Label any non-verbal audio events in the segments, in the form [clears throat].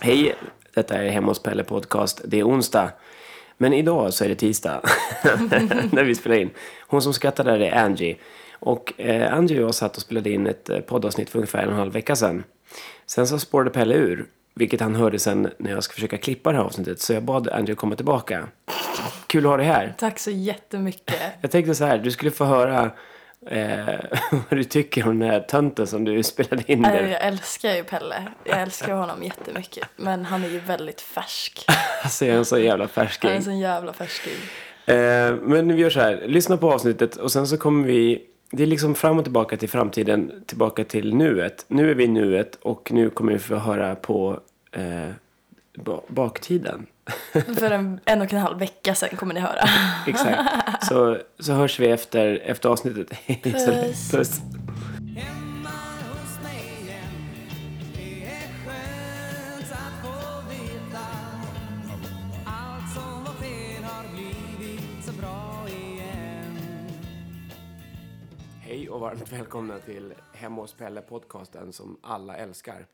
Hej, detta är Hemma hos Pelle Podcast. Det är onsdag. Men idag så är det tisdag [laughs] när vi spelar in. Hon som skrattar där är Angie. Och eh, Angie och jag satt och spelade in ett eh, poddavsnitt för ungefär en och en halv vecka sedan. Sen så spårade Pelle ur, vilket han hörde sen när jag ska försöka klippa det här avsnittet. Så jag bad Angie komma tillbaka. Kul att ha dig här. Tack så jättemycket. Jag tänkte så här, du skulle få höra eh, [laughs] vad du tycker om den här tönten som du spelade in där. Jag älskar ju Pelle. Jag älskar honom jättemycket. Men han är ju väldigt färsk. [laughs] Alltså jag är en så jävla Han är färsking. en sån jävla färsking. Eh, men vi gör så här, lyssna på avsnittet och sen så kommer vi, det är liksom fram och tillbaka till framtiden, tillbaka till nuet. Nu är vi i nuet och nu kommer vi få höra på eh, ba- baktiden. För en, en och en halv vecka sen kommer ni höra. [laughs] Exakt. Så, så hörs vi efter, efter avsnittet. Puss. Puss. Hej och varmt välkomna till Hemma hos Pelle podcasten som alla älskar.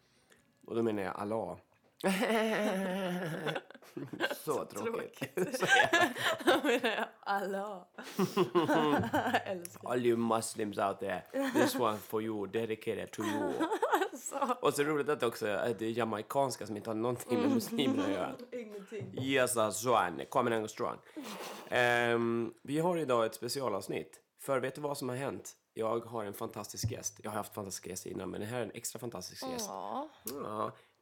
Och då menar jag alla. [laughs] så tråkigt. [laughs] Alla. älskar. All you Muslims out there, this one for you, dedicated to you. [laughs] Och så roligt att också att det är jamaicanska som inte har någonting med muslimerna att göra. Ingenting. Son, coming and strong. Ehm, vi har idag ett specialavsnitt. För vet du vad som har hänt? Jag har en fantastisk gäst. Jag har haft fantastiska gäster innan, men det här är en extra fantastisk gäst. Ja.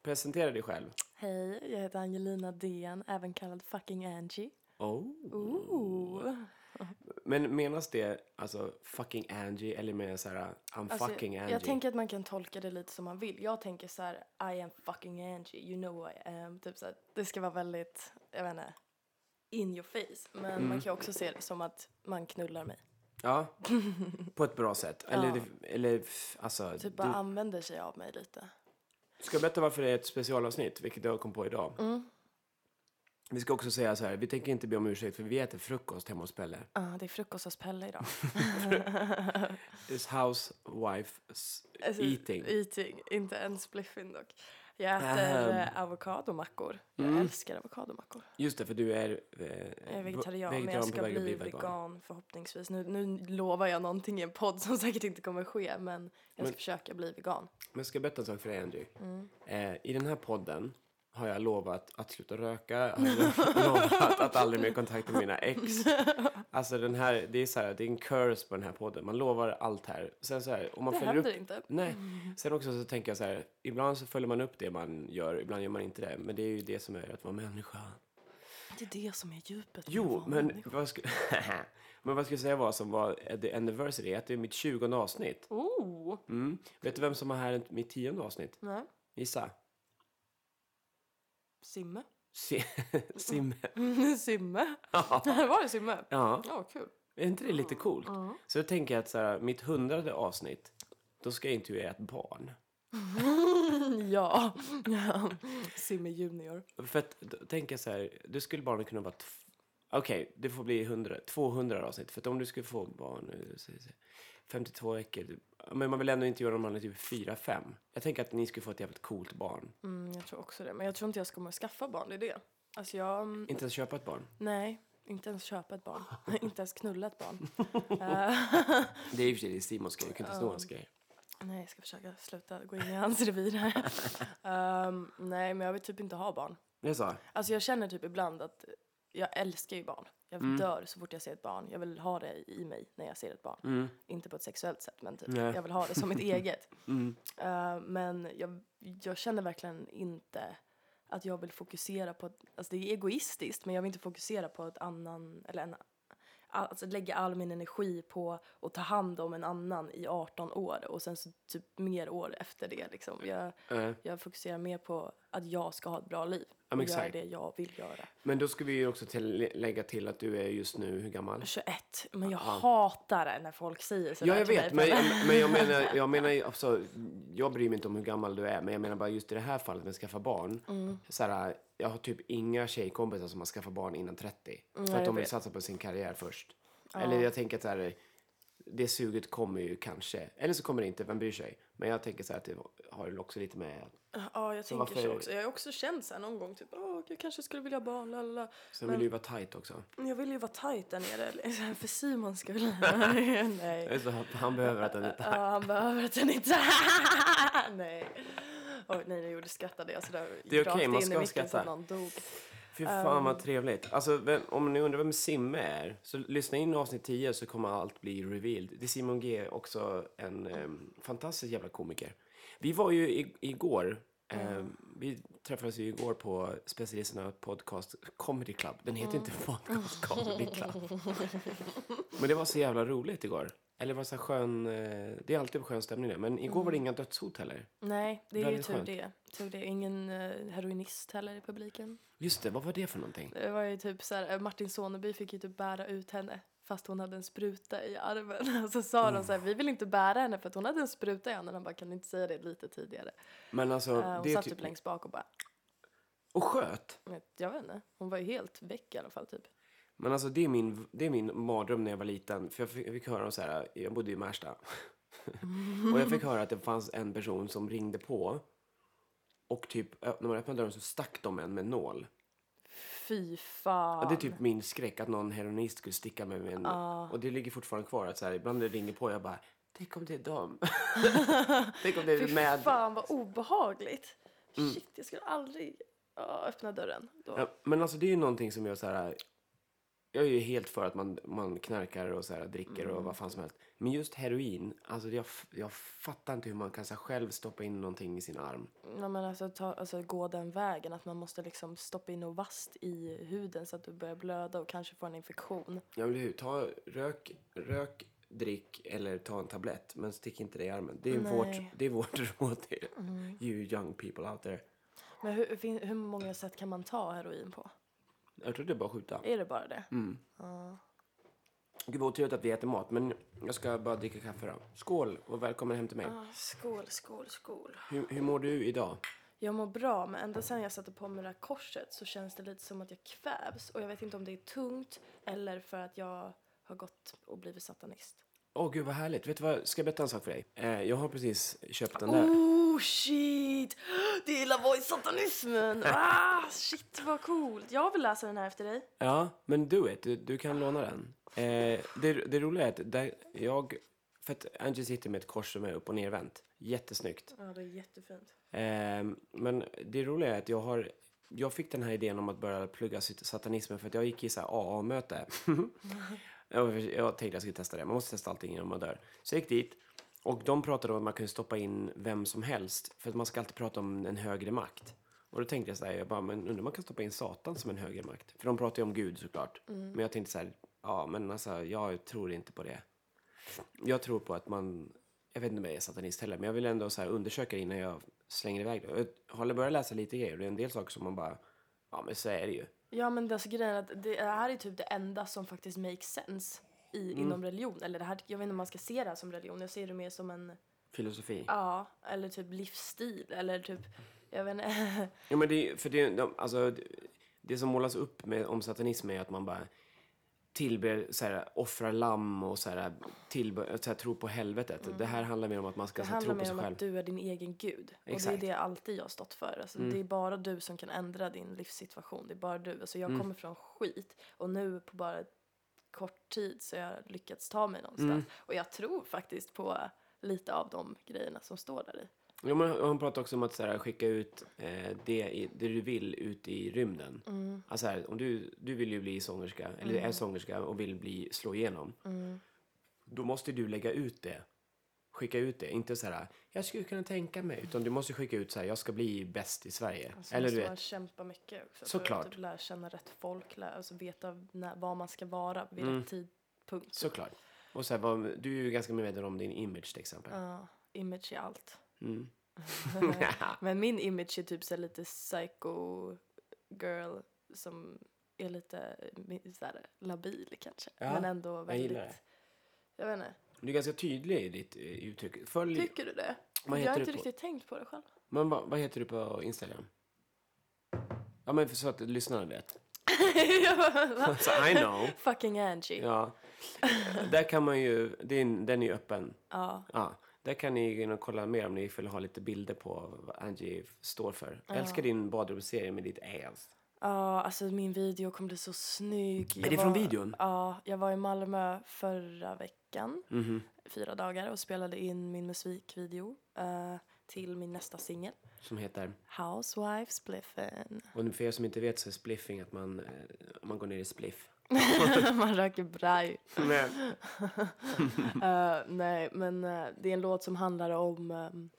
Presentera dig själv. Hej, jag heter Angelina DN, även kallad fucking Angie. Oh. Ooh. [laughs] Men menas det alltså fucking Angie eller menar jag så här I'm Alltså, fucking Angie? Jag tänker att man kan tolka det lite som man vill. Jag tänker så här, I am fucking Angie, you know who I am. Typ så här, det ska vara väldigt, jag vet inte, in your face. Men Mm. man kan också se det som att man knullar mig. Ja, på ett bra sätt. Eller, Ja. eller alltså, Typ bara du, använder sig av mig lite. Ska jag berätta varför det är ett specialavsnitt, vilket jag kom på idag. Mm. Vi ska också säga så här, vi tänker inte be om ursäkt för vi äter frukost hemma hos Pelle. Ja, det är frukost hos Pelle idag. [laughs] This housewife's Alltså, eating. Eating, inte en spliffin dock. Jag äter eh, avokadomackor. Jag Mm. älskar avokadomackor. Just det, för du är... Eh, Jag är vegetarian, men jag på ska väg att bli bli vegan, förhoppningsvis. Nu, nu lovar jag någonting i en podd som [laughs] säkert inte kommer ske, men jag ska Men- försöka bli vegan. Men ska jag berätta en sak för dig, Angie? Mm. Eh, I den här podden har jag lovat att sluta röka, jag har [laughs] lovat att aldrig mer kontakta mina ex. [laughs] Alltså den här, det är så här, det är en curse på den här podden. Man lovar allt här. Sen så här, om man Det följer händer upp... inte. Nej. Sen också så tänker jag så här, ibland så följer man upp det man gör, ibland gör man inte det. Men det är ju det som är att vara människa. Det är det som är djupet. Jo, [laughs] men vad, ska, men vad ska jag säga var som var the anniversary? Att det är mitt 20 avsnitt. Oh! Mm. Vet du vem som har här mitt tionde avsnitt? Nej. Gissa. Simme. Si- [laughs] Simme. [laughs] Simme? [laughs] var det Simme? Ja, Ja, kul. är inte det lite coolt? Så då tänker jag att så här, mitt hundrade avsnitt, då ska jag intervjua ett barn. ja. ja. Simme junior. För att då tänker jag så här, du skulle barnen kunna vara... Okej, det får bli 100, 200 avsnitt. För att om du skulle få barn, eh, så- så- 52 veckor, typ, men man vill ändå inte göra dem alla typ 4-5. Jag tänker att ni skulle få ett jävligt coolt barn. Mm, jag tror också det. Men jag tror inte jag ska kommer skaffa barn, det är det. Alltså jag... mm, Inte ens köpa ett barn. Nej, inte ens köpa ett barn. [laughs] inte ens knulla ett barn. [laughs] Eh, Det är i och för sig Simons grej, du kan inte sno hans grej. nej, jag ska försöka sluta gå in i hans revir här. [laughs] Ehm, nej, men jag vill typ inte ha barn. Det är så? Alltså jag känner typ ibland att jag älskar ju barn. Jag Mm. dör så fort jag ser ett barn. Jag vill ha det i mig när jag ser ett barn. Inte på ett sexuellt sätt, men typ. Mm. Nej. Jag vill ha det som mitt [laughs] eget. Mm. Eh, men jag, jag känner verkligen inte att jag vill fokusera på, alltså det är egoistiskt, men jag vill inte fokusera på ett annan, eller en, alltså lägga all min energi på att ta hand om en annan i 18 år och sen så typ mer år efter det liksom. Jag, Eh, jag fokuserar mer på att jag ska ha ett bra liv Ja, och göra det jag vill göra. Men då ska vi ju också till, lägga till att du är just nu, hur gammal? 21, men jag hatar det när folk säger sådär Ja, jag vet, men, men jag menar, [laughs] jag menar alltså, jag bryr mig inte om hur gammal du är, men jag menar bara just i det här fallet med att skaffa barn. Mm. Så här, jag har typ inga tjejkompisar som har skaffat barn innan 30. för Mm, jag att de vill satsa på sin karriär först. Eller jag tänker att så här, det suget kommer ju kanske. Eller så kommer det inte, vem bryr sig? Men jag tänker så här att det har väl också lite med... Ja, jag tänker varför- så också. Jag har också känt så här någon gång typ, åh, jag kanske skulle vilja ha barn, lalala. Sen vill du ju vara tight också. Jag vill ju vara tajt där nere, här, för Simons skull. [laughs] Nej. Det är så han behöver att den är Ja, tight. han behöver att den inte... [laughs] nej. Oj, nej, nu gjorde skrattade jag sådär Det är okej, rakt man ska skratta. Fy fan vad trevligt. Alltså, vem, om ni undrar vem Simme är, så lyssna in avsnitt 10 så kommer allt bli revealed. Det är Simon G, också en um, fantastisk jävla komiker. Vi var ju i, igår, eh, vi träffades ju igår på specialisterna podcast Comedy Club. Den heter inte Podcast [laughs] Comedy Club. Men det var så jävla roligt igår. Eller var så här skön, eh, det är alltid skön stämning där. Men igår var det inga dödshot heller. Nej, det är ju tur skönt. det. tur det. Ingen uh, heroinist heller i publiken. Just det, vad var det för någonting? Det var ju typ så här, Martin Soneby fick ju typ bära ut henne fast hon hade en spruta i armen. Och [laughs] så sa de så här, vi vill inte bära henne för att hon hade en spruta i armen. Han bara, kan inte säga det lite tidigare? Men alltså, Eh, hon det satt typ... typ längst bak och bara, Och sköt. jag vet inte, hon var ju helt väck i alla fall typ. Men alltså det är min, det är min mardröm när jag var liten. För jag fick, jag fick höra om så här, jag bodde i Märsta. [laughs] och jag fick höra att det fanns en person som ringde på. Och typ, när man öppnade dörren så stack de en med nål. Fy fan. Ja, det är typ min skräck att någon heroinist skulle sticka mig med en Och det ligger fortfarande kvar att så här, ibland när det ringer på jag bara, tänk om det är dem. [laughs] tänk om det är Fy med. fan vad obehagligt. Shit, jag skulle aldrig öppna dörren då. Ja, men alltså det är ju någonting som jag så här. Jag är ju helt för att man, man knarkar och så här, dricker och vad fan som helst. Men just heroin, alltså jag, jag fattar inte hur man kan så här, själv stoppa in någonting i sin arm. Ja, men alltså, ta, alltså gå den vägen att man måste liksom stoppa in något vasst i huden så att du börjar blöda och kanske får en infektion. Jag vill hur, ta rök, rök, drick eller ta en tablett. Men stick inte det i armen. Det är, Nej. vårt, det är vårt [laughs] råd till you young people out there. Men hur, hur många sätt kan man ta heroin på? Jag tror det är bara att skjuta. Är det bara det? Gud vad otrevligt att vi äter mat, men jag ska bara dricka kaffe då. Skål och välkommen hem till mig. Ah, skål, skål, skål. Hur, hur mår du idag? Jag mår bra, men ända sedan jag satte på mig det här korset så känns det lite som att jag kvävs. Och jag vet inte om det är tungt eller för att jag har gått och blivit satanist. Åh gud vad härligt. Vet du vad, ska jag berätta en sak för dig? Eh, jag har precis köpt den där. Oh shit! Det är Lavoie-satanismen! [laughs] Ah, shit vad coolt! Jag vill läsa den här efter dig. Ja, men do it. Du, du kan låna den. Eh, det, det roliga är att där jag... För att Angie sitter med ett kors som är upp och nervänt. Jättesnyggt. Ja, det är jättefint. Eh, men det roliga är att jag har... Jag fick den här idén om att börja plugga sat- satanismen för att jag gick i så här AA-möte. [laughs] jag, tänkte jag skulle testa det. Man måste testa allting innan man dör. Så jag gick dit. Och de pratade om att man kunde stoppa in vem som helst. För att man ska alltid prata om en högre makt. Och då tänkte jag så här, jag bara, men undrar om man kan stoppa in Satan som en högre makt? För de pratar ju om Gud såklart. Men jag tänkte så här, ja men alltså jag tror inte på det. Jag tror på att man, jag vet inte om jag är satanist heller, men jag vill ändå så undersöka innan jag slänger iväg det. Jag håller börjat läsa lite grejer och det är en del saker som man bara, ja men så är det ju. Ja, men det, alltså, grejen är att det här är typ det enda som faktiskt makes sense i, inom religion. Eller det här, jag vet inte om man ska se det här som religion. Jag ser det mer som en, Filosofi. ja, eller typ livsstil. Eller typ, jag vet inte. [laughs] Ja, men det, för det, de, alltså, det, det som målas upp med, om satanism är att man bara tillber, så här, offrar lamm och så här, tillber, så här, tror på helvetet. Det här handlar mer om att man ska Det här, tro handlar på mer sig om själv. att du är din egen gud. Och Exakt. det är det alltid jag har stått för. Alltså, Det är bara du som kan ändra din livssituation. Det är bara du. Alltså, jag kommer från skit. Och nu på bara kort tid så har jag lyckats ta mig någonstans. Och jag tror faktiskt på lite av de grejerna som står där i. Ja, men han pratar också om att så här, skicka ut eh, det, i, det du vill ut i rymden. Alltså här, om du, du vill ju bli sångerska, eller är sångerska och vill bli, slå igenom. Då måste du lägga ut det. Skicka ut det. Inte så här, jag skulle kunna tänka mig. Utan du måste skicka ut så här, jag ska bli bäst i Sverige. Så eller du man vet. kämpa mycket också. Såklart. För att typ lära känna rätt folk. Lära, alltså veta när, var man ska vara vid rätt tidpunkt. Såklart. Och så här, vad, du är ju ganska medveten om din image till exempel. Ja, image är allt. Mm. [laughs] [laughs] Men min image är typ så lite psycho girl som är lite så här, labil kanske. Ja, Men ändå jag väldigt... det. Jag vet inte. Du är ganska tydlig i ditt eh, uttryck. Följ, Tycker du det? Vad jag heter har du inte på- riktigt tänkt på det själv. men vad, vad heter du på Instagram? Ja men för så att lyssnarna vet. [laughs] så I know. Fucking Angie. Ja. Där kan man ju, det är, den är ju öppen. Ja. Ja, där kan ni gå in och kolla mer om ni vill ha lite bilder på vad Angie står för. Jag älskar din badrumsserie med ditt ass. Ja, alltså min video kommer bli så snygg. Är Jag det från videon? Ja, jag var i Malmö förra veckan, Mhm. fyra dagar, och spelade in min musikvideo eh, till min nästa singel, Som heter, Housewives Spliffen. och för er som inte vet så är spliffing att man, eh, man går ner i spliff. [laughs] Man röker braj. Men, [laughs] Eh, nej, men eh, det är en låt som handlar om ehm,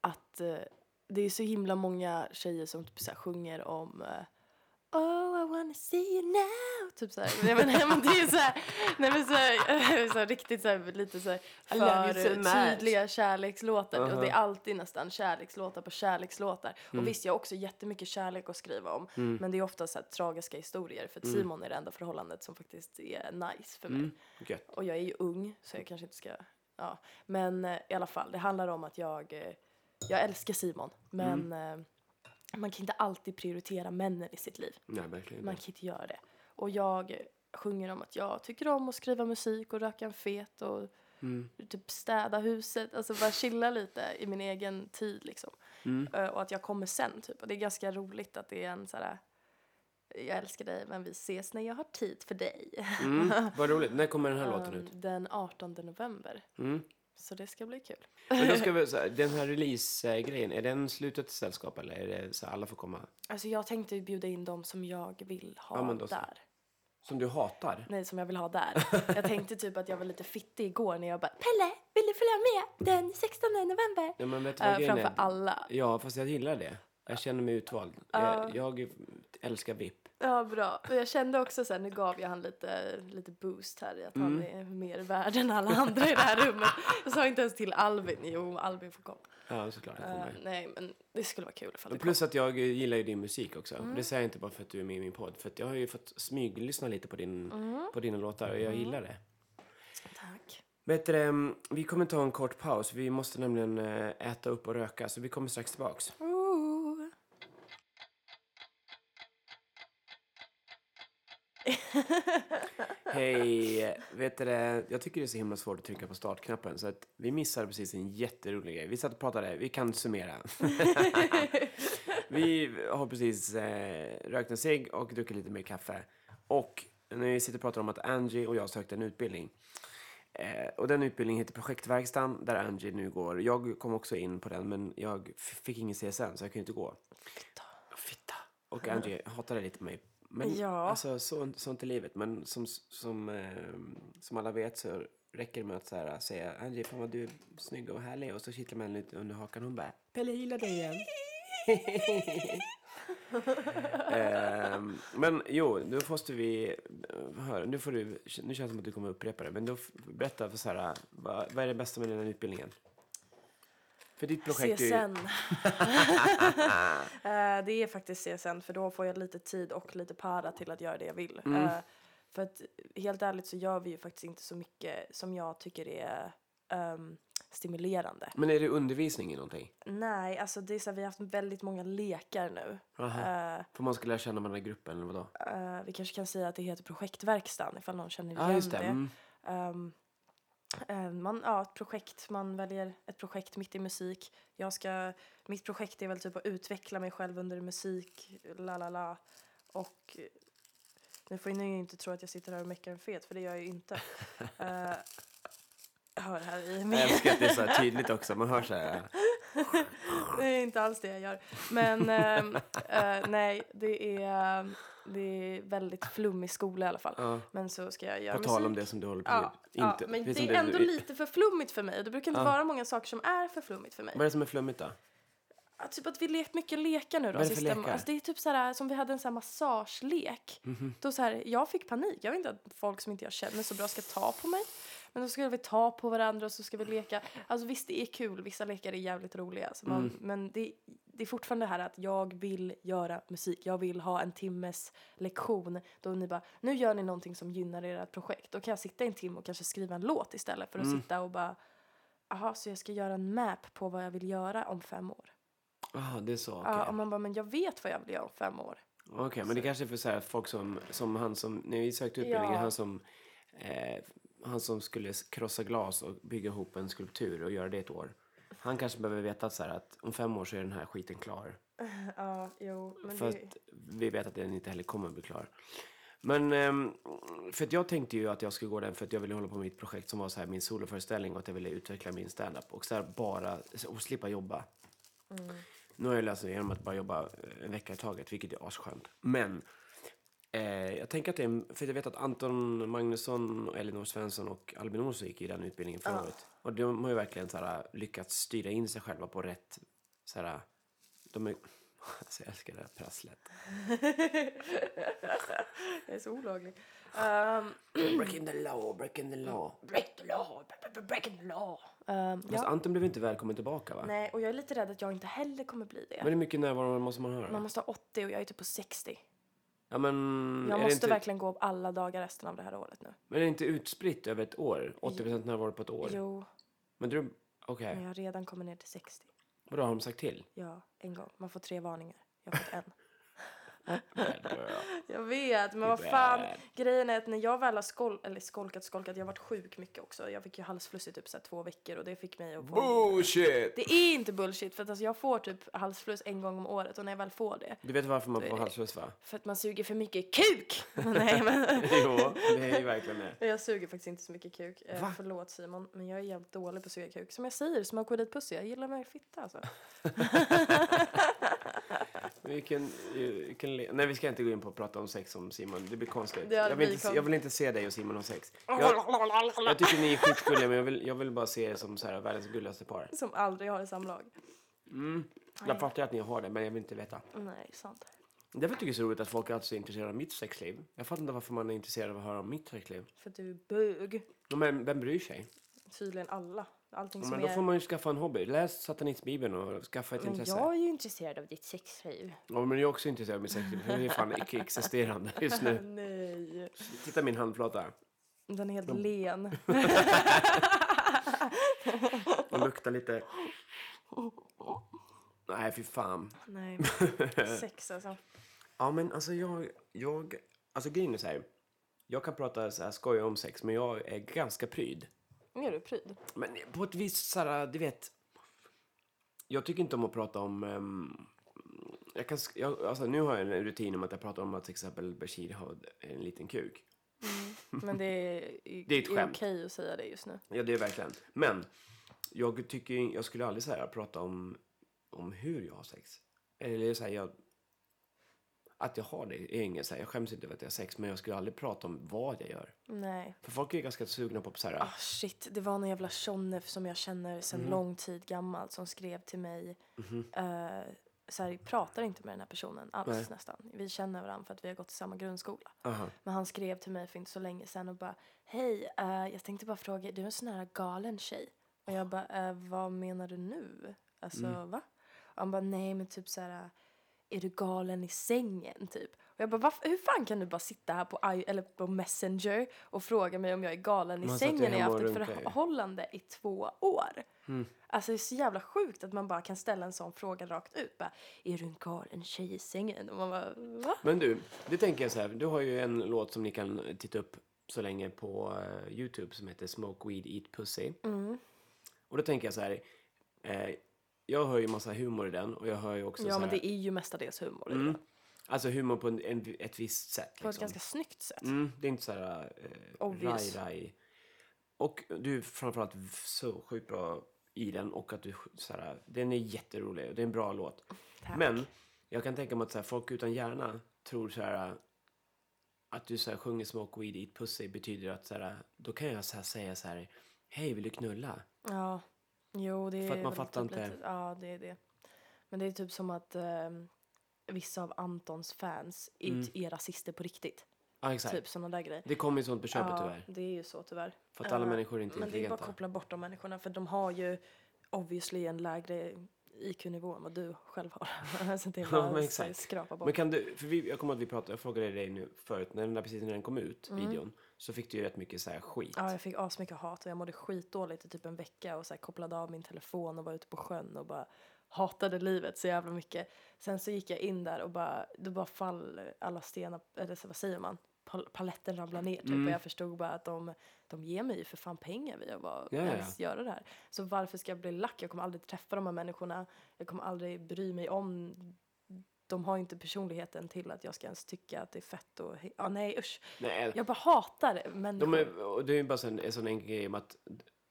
att det är så himla många tjejer som typ så här sjunger om eh, Oh I wanna see you now Typ såhär, nej men, nej, men det är såhär, nej men såhär, [laughs] så här, riktigt såhär, lite såhär för so tydliga kärlekslåtar Uh-huh. och det är alltid nästan kärlekslåtar på kärlekslåtar. Mm. Och visst, jag har också jättemycket kärlek att skriva om men det är ofta så här tragiska historier för att Mm. Simon är det enda förhållandet som faktiskt är nice för mig. mm. Och jag är ju ung så jag kanske inte ska... Ja. Men eh, i alla fall, det handlar om att jag... Jag älskar Simon men Mm. eh, man kan inte alltid prioritera männen i sitt liv. Nej, verkligen Man kan inte göra det. Och jag sjunger om att jag tycker om att skriva musik och röka en fet och Mm. typ städa huset. Alltså bara chilla lite i min egen tid liksom. Mm. Eh, Och att jag kommer sen typ. Och det är ganska roligt att det är en så här... Jag älskar dig men vi ses när jag har tid för dig. Mm, [laughs] vad roligt. När kommer den här låten ut? Um, Den 18 november. Mm. Så det ska bli kul. Men då ska [laughs] vi, så här, den här release-grejen, är den slutet sällskap eller är det så här, alla får komma? Alltså jag tänkte ju bjuda in dem som jag vill ha Ja, men då så. där. Som du hatar? Nej, som jag vill ha där. [laughs] Jag tänkte typ att jag var lite fittig igår när jag bara Pelle, vill du följa med den 16 november? Ja, men vet du vad Eh, grejen framför är? alla. Ja, fast jag gillar det. Jag känner mig utvald. Jag, jag älskar VIP. Ja, bra. Och jag kände också sen, nu gav jag han lite, lite boost här i att han Mm. är mer värd än alla andra i det här rummet. Jag sa inte ens till Albin, jo Albin får komma. Ja, såklart. Kommer. nej, men det skulle vara kul ifall det Plus att jag gillar ju din musik också. Mm. Det säger jag inte bara för att du är med i min podd. För jag har ju fått smyglyssna lite på, din, Mm. på dina låtar och jag gillar det. kom. Tack. Vet du, det, vi kommer ta en kort paus. Vi måste nämligen eh, äta upp och röka. Så vi kommer strax tillbaks. [laughs] Hej! Vet du det, jag tycker det är så himla svårt att trycka på startknappen. Så att vi missade precis en jätterolig grej. Vi satt och pratade. Vi kan summera. [laughs] vi har precis eh, rökt en cigg och druckit lite mer kaffe. Och när vi sitter och pratar om att Angie och jag sökte en utbildning. Eh, och den utbildningen heter Projektverkstan där Angie nu går. Jag kom också in på den men jag fick ingen CSN så jag kunde inte gå. Fitta. Och Angie hatade lite mig. Men Ja. alltså så, sånt är livet. Men som, som, eh, som alla vet så räcker det med att så här, säga Angie, fan vad du är snygg och härlig. Och så kittlar man lite under hakan och hon bara Pelle, gillar dig igen. [laughs] Ehm, men jo, då måste vi eh, höra. Nu, får du, nu känns det som att du kommer upprepa det. Men då berätta för så här, vad, vad är det bästa med den här utbildningen? För ditt projekt är ju... CSN. [laughs] Eh, det är faktiskt CSN för då får jag lite tid och lite para till att göra det jag vill. Mm. Eh, för att helt ärligt så gör vi ju faktiskt inte så mycket som jag tycker är ehm, stimulerande. Men är det undervisning i någonting? Nej, alltså det är så här, vi har haft väldigt många lekar nu. Aha. Eh, För man ska lära känna varandra i gruppen eller vadå? eh, vi kanske kan säga att det heter projektverkstan ifall någon känner igen just det. det. Mm. Eh, man, ja, ett projekt, man väljer ett projekt mitt i musik. Jag ska, mitt projekt är väl typ att utveckla mig själv under musik, la la la. Och eh, nu får ni inte tro att jag sitter här och meckar en fet, för det gör jag ju inte. [laughs] Eh, jag hör här i min... Jag älskar att det är så här tydligt också. Man hör så här. [laughs] Det är inte alls det jag gör. Men ehm, eh, nej, det är, det är väldigt flummig skola i alla fall. Ja. Men så ska jag göra På tal om det som du håller på med. Ja, ja, Inte, men precis det är ändå du- lite för flummigt för mig. Det brukar inte Ja. vara många saker som är för flummigt för mig. Vad är det som är flummigt då? Ja, typ att vi lekt mycket lekar nu då. Vad är det för sista- lekar? Alltså, det är typ så här, som vi hade en sån här massagelek. Mhm. Då så här, jag fick panik. Jag vet inte att folk som inte jag känner så bra ska ta på mig. Men då ska vi ta på varandra och så ska vi leka. Alltså visst, det är kul. Vissa lekar är jävligt roliga. Så man, Mm. Men det, det är fortfarande det här att jag vill göra musik. Jag vill ha en timmes lektion. Då ni bara, nu gör ni någonting som gynnar ert projekt. Då kan jag sitta en timme och kanske skriva en låt istället för att Mm. sitta och bara, jaha, så jag ska göra en map på vad jag vill göra om fem år. Ah, det är så. Okej, Ja, och man bara, men jag vet vad jag vill göra om fem år. Okej, men det kanske är för så här, folk som, som han som, när vi sökte utbildningen, Ja. han som eh, han som skulle krossa glas och bygga ihop en skulptur och göra det ett år. Han kanske behöver veta att, så att om fem år så är den här skiten klar. [laughs] Ja, jo. Men För det, att vi vet att den inte heller kommer att bli klar. Men ehm, för att jag tänkte ju att jag skulle gå den för att jag ville hålla på med mitt projekt som var så här min soloföreställning och att jag ville utveckla min standup och så bara och slippa jobba. Nu har jag löst det genom att bara jobba en vecka i taget, vilket är asskönt. Men eh, jag tänker att det är, en- för jag vet att Anton Magnusson, Elinor Svensson och Albin Olsson gick i den utbildningen förra året. Och de har ju verkligen så här, lyckats styra in sig själva på rätt, så här, de är, [laughs] alltså jag älskar det här prasslet. [laughs] jag är så olaglig. Um, [clears throat] Breaking the law, breaking the law. break the law, breaking the law. Fast ja. Anton blev inte välkommen tillbaka va? Nej, och jag är lite rädd att jag inte heller kommer bli det. Men hur mycket närvaro måste man ha då? Man måste ha 80 och jag är typ på 60. Ja, men, Jag måste inte, verkligen gå alla dagar resten av det här året nu. men är det inte utspritt över ett år? 80% närvaro på ett år? Jo, Men du, okej. men jag har redan kommit ner till 60. Vadå, har de sagt till? Ja, en gång. Man får tre varningar. Jag har fått en. [laughs] Jag. Vet, men vad fan. Grejen är att när jag väl har skol eller skolkat, skolkat, jag har varit sjuk mycket också. Jag fick ju halsfluss i typ så två veckor och det fick mig att få... Bullshit! Det är inte bullshit för att alltså jag får typ halsfluss en gång om året och när jag väl får det. Du vet varför man får halsfluss va? För att man suger för mycket kuk! [laughs] Nej men. jo, det är ju verkligen det. Jag suger faktiskt inte så mycket kuk. Eh, Va? Förlåt Simon, men jag är jävligt dålig på att suga kuk. Som jag säger, smoke with pussy. Jag gillar mig fitta alltså. [laughs] [laughs] Vi kan, vi kan le- Nej, vi ska inte gå in på att prata om sex om Simon. Det blir konstigt. Det jag, vill inte, jag vill inte se dig och Simon ha sex. Jag, jag tycker ni är skitgulliga, men jag vill, jag vill bara se er som så här, världens gulligaste par. Som aldrig har i samlag. Jag fattar att ni har det, men jag vill inte veta. Nej, sant. Därför tycker jag det är så roligt att folk är alltså intresserade av mitt sexliv. Jag fattar inte varför man är intresserad av att höra om mitt sexliv. För att du är bög. Men vem bryr sig? Tydligen alla. Allting Ja, som Men då är... får man ju skaffa en hobby. Läs satanistbibeln och skaffa ett Men intresse. jag är ju intresserad av ditt sexliv. Ja, men jag är också intresserad av mitt sexliv. Det är fan icke-existerande just nu. [laughs] Nej. Titta min handflata. Den är helt len. [laughs] Och luktar lite... Nej, fy fan. Nej. [laughs] Sex alltså. Ja, men alltså jag... jag alltså grejen är så här. Jag kan prata så här skoja om sex, men jag är ganska pryd. Är du pryd? Men på ett visst så här, du vet. Jag tycker inte om att prata om... ehm, jag kan, sk- jag, alltså nu har jag en rutin om att jag pratar om att till exempel Bashir har en liten kuk. Men det är, [laughs] Det är ett skämt. okej att säga det just nu. Ja, det är verkligen. Men jag tycker jag skulle aldrig så här, prata om, om hur jag har sex. Eller så här, jag, att jag har det är inget så här, jag skäms inte över att jag har sex, men jag skulle aldrig prata om vad jag gör. Nej. För folk är ganska sugna på så här, Ah shit, det var en jävla tjonnef som jag känner sedan Mhm. lång tid gammalt som skrev till mig. eh, så här, pratar inte med den här personen alls Nej. nästan. Vi känner varandra för att vi har gått i samma grundskola. aha. Men han skrev till mig för inte så länge sedan och bara Hej, eh, jag tänkte bara fråga, du är en sån här galen tjej. Och jag bara, eh, vad menar du nu? Alltså Mm. va? Och han bara, nej men typ så här är du galen i sängen typ? Och jag bara, "Varför- hur fan kan du bara sitta här på, I, eller på Messenger och fråga mig om jag är galen i Man ju sängen när jag haft ett förhållande i två år? Mm. Alltså det är så jävla sjukt att man bara kan ställa en sån fråga rakt ut. Bara, är du en galen tjej i sängen? Och man bara, va? Men du, det tänker jag så här, du har ju en låt som ni kan titta upp så länge på eh, Youtube som heter Smoke Weed Eat Pussy. Mm. Och då tänker jag så här, eh, jag hör ju massa humor i den och jag hör ju också Ja så men här, det är ju mestadels humor i Mm. Alltså humor på en, en, ett visst sätt. På ett liksom. ganska snyggt sätt. Mm, det är inte så här eh, Obvious. raj, raj. Och du är framförallt så sjukt bra i den och att du så här, den är jätterolig och det är en bra låt. Tack. Men jag kan tänka mig att så här, folk utan hjärna tror så här att du så här, sjunger Smoke Weed Eat Pussy betyder att så här, då kan jag så här, säga så här Hej, vill du knulla? Ja, jo det är För att man fattar typ inte. Ja, det är det. Men det är typ som att ehm, vissa av Antons fans Mm. är rasister på riktigt. Ja, exakt. Typ sådana där grejer. Det kommer ju sånt på köpet ja, tyvärr. det är ju så tyvärr. För att alla Eh, människor är inte Men det är bara att intelligenta. koppla bort de människorna för de har ju obviously en lägre IQ-nivå än vad du själv har. [laughs] så det är Ja, bara men att exakt. skrapa bort. Men kan du, för vi, jag kommer att vi pratade, jag frågade dig nu förut, när den där, precis när den kom ut, Mm. videon, så fick du ju rätt mycket så här skit. Ja, jag fick asmycket hat och jag mådde skitdåligt i typ en vecka och så här kopplade av min telefon och var ute på sjön och bara hatade livet så jävla mycket. Sen så gick jag in där och bara, då bara fall alla stenar, eller så, vad säger man? pal- paletten ramlade ner typ Mm. och jag förstod bara att de, de ger mig ju för fan pengar via att bara Ja, ja, ens göra det här. Så varför ska jag bli lack? Jag kommer aldrig träffa de här människorna. Jag kommer aldrig bry mig om de har inte personligheten till att jag ska ens tycka att det är fett och ja nej usch. Nej, Jag bara hatar människor. de är, och det är ju bara en, en sån enkel grej om att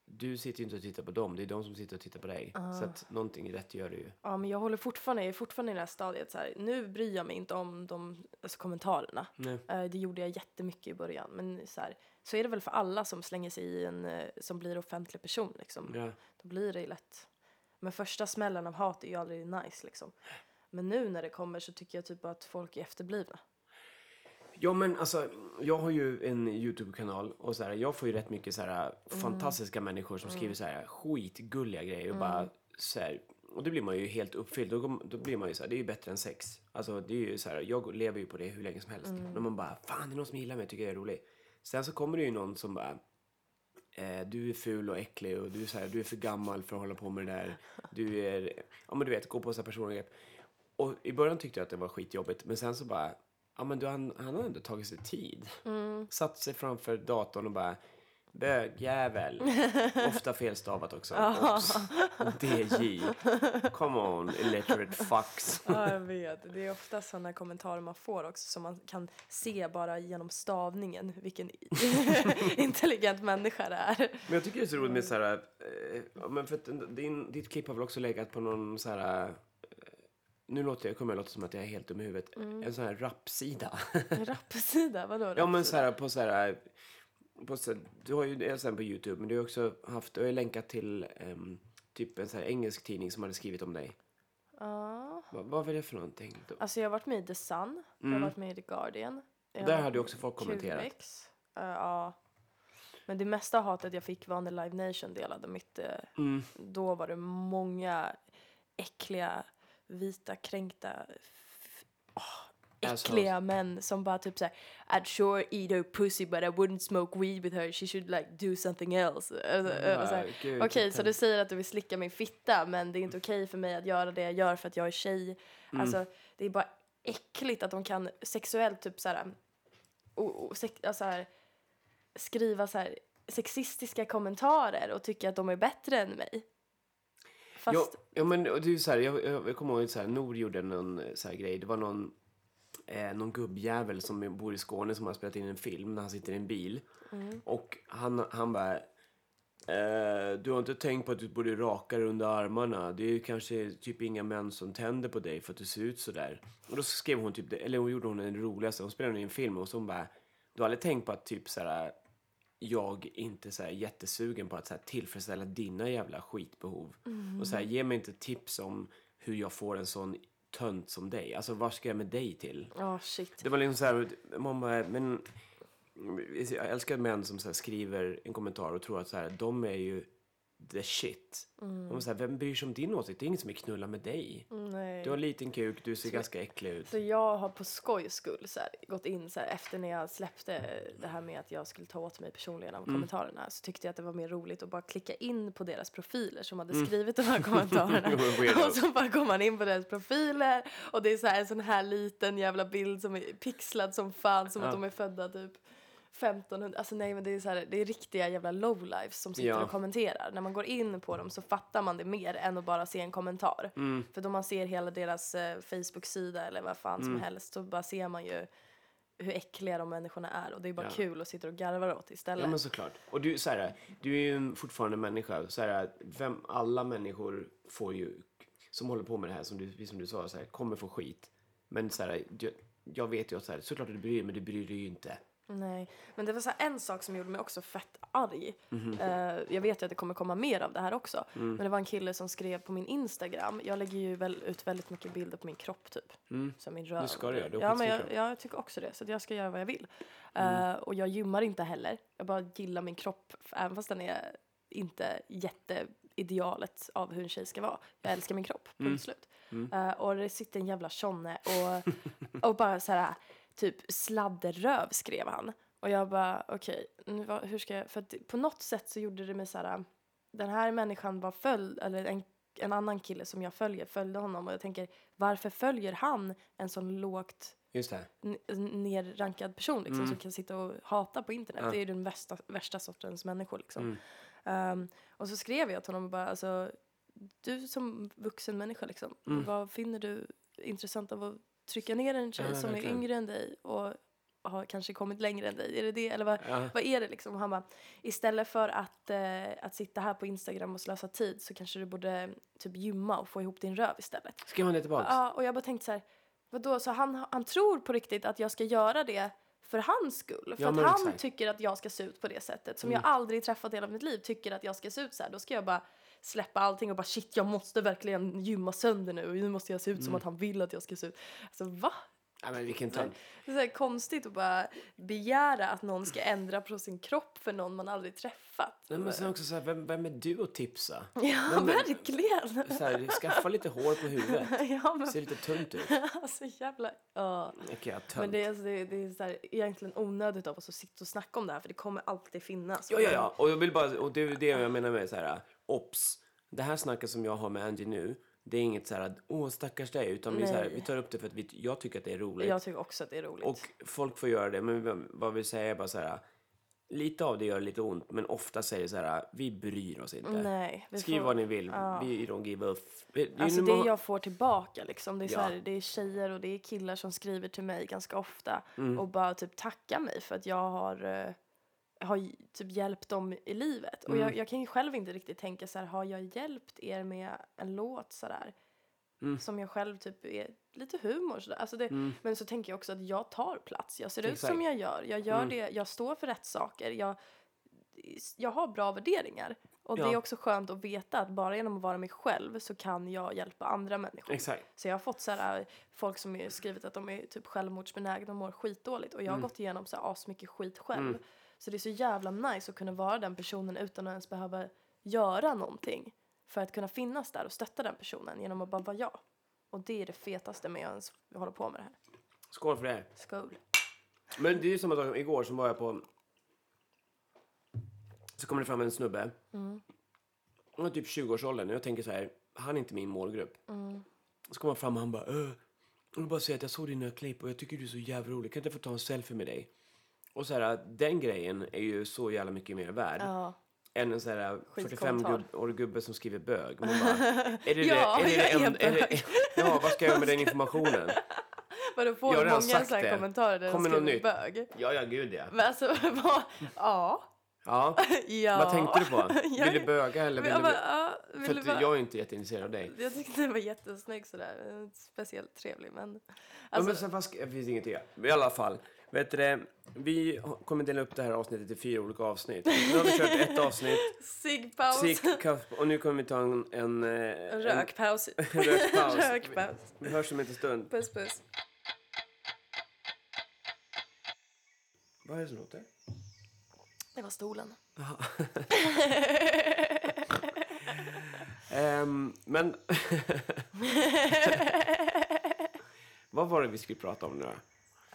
du sitter ju inte och tittar på dem, det är de som sitter och tittar på dig. Ah. Så att någonting rätt gör du ju. Ja, men jag håller fortfarande, jag är fortfarande i det här stadiet så här. Nu bryr jag mig inte om de alltså, kommentarerna. Eh, det gjorde jag jättemycket i början. Men så, här, så är det väl för alla som slänger sig i en, eh, som blir offentlig person liksom. Ja. Då blir det ju lätt. Men första smällen av hat är ju aldrig nice liksom. Men nu när det kommer så tycker jag typ att folk är efterblivna. Ja men alltså, jag har ju en YouTube-kanal och så här, jag får ju rätt mycket så här fantastiska människor som skriver så här skitgulliga grejer och bara så här, och då blir man ju helt uppfylld. Då, då blir man ju så här, det är ju bättre än sex. Alltså det är ju så här, jag lever ju på det hur länge som helst. Men man bara, fan det är någon som gillar mig, tycker jag är rolig. Sen så kommer det ju någon som bara, eh, du är ful och äcklig och du är, så här, du är för gammal för att hålla på med det där. Du är, ja men du vet, gå på så här personangrepp. Och i början tyckte jag att det var skitjobbigt, men sen så bara, ja men du, han, han har ändå tagit sig tid. Satt sig framför datorn och bara, bögjävel. [laughs] Ofta felstavat också. DJ. Come on, illiterate fucks. [laughs] Ja, jag vet. Det är ofta sådana kommentarer man får också som man kan se bara genom stavningen vilken [laughs] intelligent människa det är. Men jag tycker det är så roligt med så här, eh, ja, men för att din, ditt klipp har väl också legat på någon så här, eh, nu låter jag, kommer jag låta som att jag är helt dum i huvudet, en sån här rapsida. Rapsida, [laughs] vadå? ja men rapsida? så här på så här, på så här, du har ju det sen på YouTube, men du har också haft, du har ju länkat till ehm, typ en så här engelsk tidning som hade skrivit om dig. Ja. Vad, vad var det för någonting? Då? Alltså jag har varit med i The Sun, jag har varit med i The Guardian. Jag har Där hade med också folk kommenterat. QX. Eh, ja. Men det mesta hatet jag fick var när Live Nation delade mitt. eh, Mm. Då var det många äckliga, vita, kränkta, åh, äckliga män som bara typ såhär I'd sure eat her pussy but I wouldn't smoke weed with her, she should like do something else. Alltså, Ja, och så här, gud, Okej, vilket så du säger att du vill slicka min fitta men det är inte okej för mig att göra det jag gör för att jag är tjej. Mm. Alltså det är bara äckligt att de kan sexuellt typ såhär, och, och, sex, alltså, här, skriva så här sexistiska kommentarer och tycka att de är bättre än mig. Fast, Ja, ja men det är så här, jag, jag, jag kommer ihåg så här, Nor gjorde någon så här grej. Det var någon, eh, någon gubbjävel som bor i Skåne som har spelat in en film när han sitter i en bil. Och han, han bara, eh, du har inte tänkt på att du borde raka dig under armarna. Det är ju kanske typ inga män som tänder på dig för att du ser ut så där. Och då skrev hon typ, eller hon gjorde hon den roligaste, hon spelade in en film och så hon bara, du har aldrig tänkt på att typ så här jag inte så här jättesugen på att så här tillfredsställa dina jävla skitbehov. Och så här, ge mig inte tips om hur jag får en sån tönt som dig. Alltså vad ska jag med dig till? ja shit. Det var liksom så här, man bara, men jag älskar män som så skriver en kommentar och tror att så här, de är ju the shit. Och så här, vem bryr sig om din åsikt? Det är ingen som vill knulla med dig. Nej. Du har en liten kuk, du ser ganska äcklig ut. Så jag har på skojs skull så här, gått in så här, efter när jag släppte det här med att jag skulle ta åt mig personligen av kommentarerna så tyckte jag att det var mer roligt att bara klicka in på deras profiler som hade skrivit de [laughs] här kommentarerna. Och så bara går man in på deras profiler och det är så här en sån här liten jävla bild som är pixlad som fan som att de är födda typ 1500, alltså nej men det är så här, det är riktiga jävla lowlifes som sitter Ja. och kommenterar. När man går in på dem så fattar man det mer än att bara se en kommentar. Mm. För då man ser hela deras eh, Facebook-sida eller vad fan Mm. som helst så bara ser man ju hur äckliga de människorna är och det är bara Ja. kul att sitta och garva åt istället. Ja men såklart. Och du, så här, du är ju fortfarande människa. Så här, vem, alla människor får ju, som håller på med det här, som du, som du sa, så här, kommer få skit. Men så här, jag, vet ju att så här, såklart du bryr dig, men du bryr dig ju inte. Nej, men det var så en sak som gjorde mig också fett arg. Mhm. Eh, jag vet ju att det kommer komma mer av det här också. Mm. Men det var en kille som skrev på min Instagram. Jag lägger ju väl ut väldigt mycket bilder på min kropp typ. Som min röv. Det ska du göra, du ja, men jag, jag tycker också det. Så jag ska göra vad jag vill. Eh, och jag gymmar inte heller. Jag bara gillar min kropp. Även fast den är inte jätteidealet av hur en tjej ska vara. Jag älskar min kropp, punkt slut. Eh, och det sitter en jävla tjonne och, och bara så här typ sladderröv skrev han. Och jag bara okej, vad- hur ska jag, för att på något sätt så gjorde det mig så här, den här människan var följd, eller en, en annan kille som jag följer följde honom och jag tänker varför följer han en sån lågt Just det. nerrankad person liksom, som kan sitta och hata på internet. Det är ju den värsta, värsta sortens människor. Liksom. Ehm, och så skrev jag till honom och bara, alltså, du som vuxen människa, liksom, vad finner du intressant av att trycka ner en tjej Ja, som verkligen. är yngre än dig och har kanske kommit längre än dig? Är det det? Eller vad, Ja. vad är det liksom? Och han bara, istället för att, eh, att sitta här på Instagram och slösa tid så kanske du borde typ gymma och få ihop din röv istället. Skrev han det tillbaks? Ja, och jag bara tänkte så här, vadå, så han, han tror på riktigt att jag ska göra det för hans skull? För Ja, att han exakt. Mm. tycker att jag ska se ut på det sättet, som jag aldrig träffat i hela mitt liv, tycker att jag ska se ut så här, då ska jag bara släppa allting och bara shit, jag måste verkligen gymma sönder nu och nu måste jag se ut Mm. som att han vill att jag ska se ut. Alltså va? Ja, men vilken tönt. Det är så konstigt att bara begära att någon ska ändra på sin kropp för någon man aldrig träffat. Nej, men sen också så här, vem, vem är du att tipsa? [laughs] Ja, men- verkligen. Så här, skaffa lite hår på huvudet. [laughs] ja, men Ser lite tunt ut. [laughs] alltså jävla... Ja. Vilken Men det är, alltså, det, det är så här, egentligen onödigt av oss att sitta och snacka om det här för det kommer alltid finnas. Ja, ja, ja. Och jag vill bara, och det är det jag menar med så här, ops. Det här snacket som jag har med Angie nu, det är inget så här, åh stackars dig, utan vi, så här, vi tar upp det för att vi, jag tycker att det är roligt. Jag tycker också att det är roligt. Och folk får göra det, men vad vi säger är bara så här, lite av det gör lite ont, men ofta säger så här, vi bryr oss inte. Nej, Skriv får- vad ni vill, vi don't give a f- Alltså det många- jag får tillbaka liksom, det är, så Ja. här, det är tjejer och det är killar som skriver till mig ganska ofta Mm. och bara typ tackar mig för att jag har, eh, har typ hjälpt dem i livet. Och Mm. jag, jag kan ju själv inte riktigt tänka så här, har jag hjälpt er med en låt sådär? Mm. Som jag själv typ är lite humor sådär. Alltså det, Men så tänker jag också att jag tar plats. Jag ser ut Exakt. Mm. som jag gör. Jag gör det, jag står för rätt saker. Jag, jag har bra värderingar. Och det Ja. är också skönt att veta att bara genom att vara mig själv så kan jag hjälpa andra människor. Exakt. Så jag har fått så här, folk som har skrivit att de är typ självmordsbenägna och mår skitdåligt. Och jag har Mm. gått igenom så här asmycket skit själv. Så det är så jävla nice att kunna vara den personen utan att ens behöva göra någonting. För att kunna finnas där och stötta den personen genom att bara vara jag. Och det är det fetaste med att ens hålla på med det här. Skål för det. Skål. Men det är ju samma sak, igår så var jag på... Så kommer det fram en snubbe. Han är typ 20-årsåldern och jag tänker så här, han är inte min målgrupp. Så kommer han fram och han bara, äh, jag vill bara säga att jag såg dina klipp och jag tycker du är så jävla rolig, kan inte jag få ta en selfie med dig? Och så här, den grejen är ju så jävla mycket mer värd. Ja. Än en sån här 45 Skitkommentar. gubb, år gubbe som skriver bög. Man bara, [laughs] är det Ja, det, är det, jag är en- är det, bög. [laughs] Ja, vad ska jag göra med den informationen? [laughs] Vadå, får du många sagt så här det. kommentarer där Kommer skriver nytt? bög? Ja, ja, gud ja. Men alltså, vad? Ja. Ja, ja. vad tänkte du på? Vill du böga eller vill jag du... bara, ja, vill För du bara... jag är inte jätteintresserad av dig. Jag tyckte det var jättesnygg sådär. Speciellt trevlig men... ja, Alltså, men sen vad ska... Det finns inget att göra. I alla fall. Vet du? Vi kommer dela upp det här avsnittet i fyra olika avsnitt. Nu har vi kört ett avsnitt. [laughs] ciggpaus. Sick, och nu kommer vi ta en... En, eh, En rökpaus. En, en rökpaus. [laughs] [laughs] Rökpaus. Vi hörs om en liten stund. Puss puss. Vad är det som låter? Det var stolen. Ehm, men... Vad var det vi skulle prata om nu då?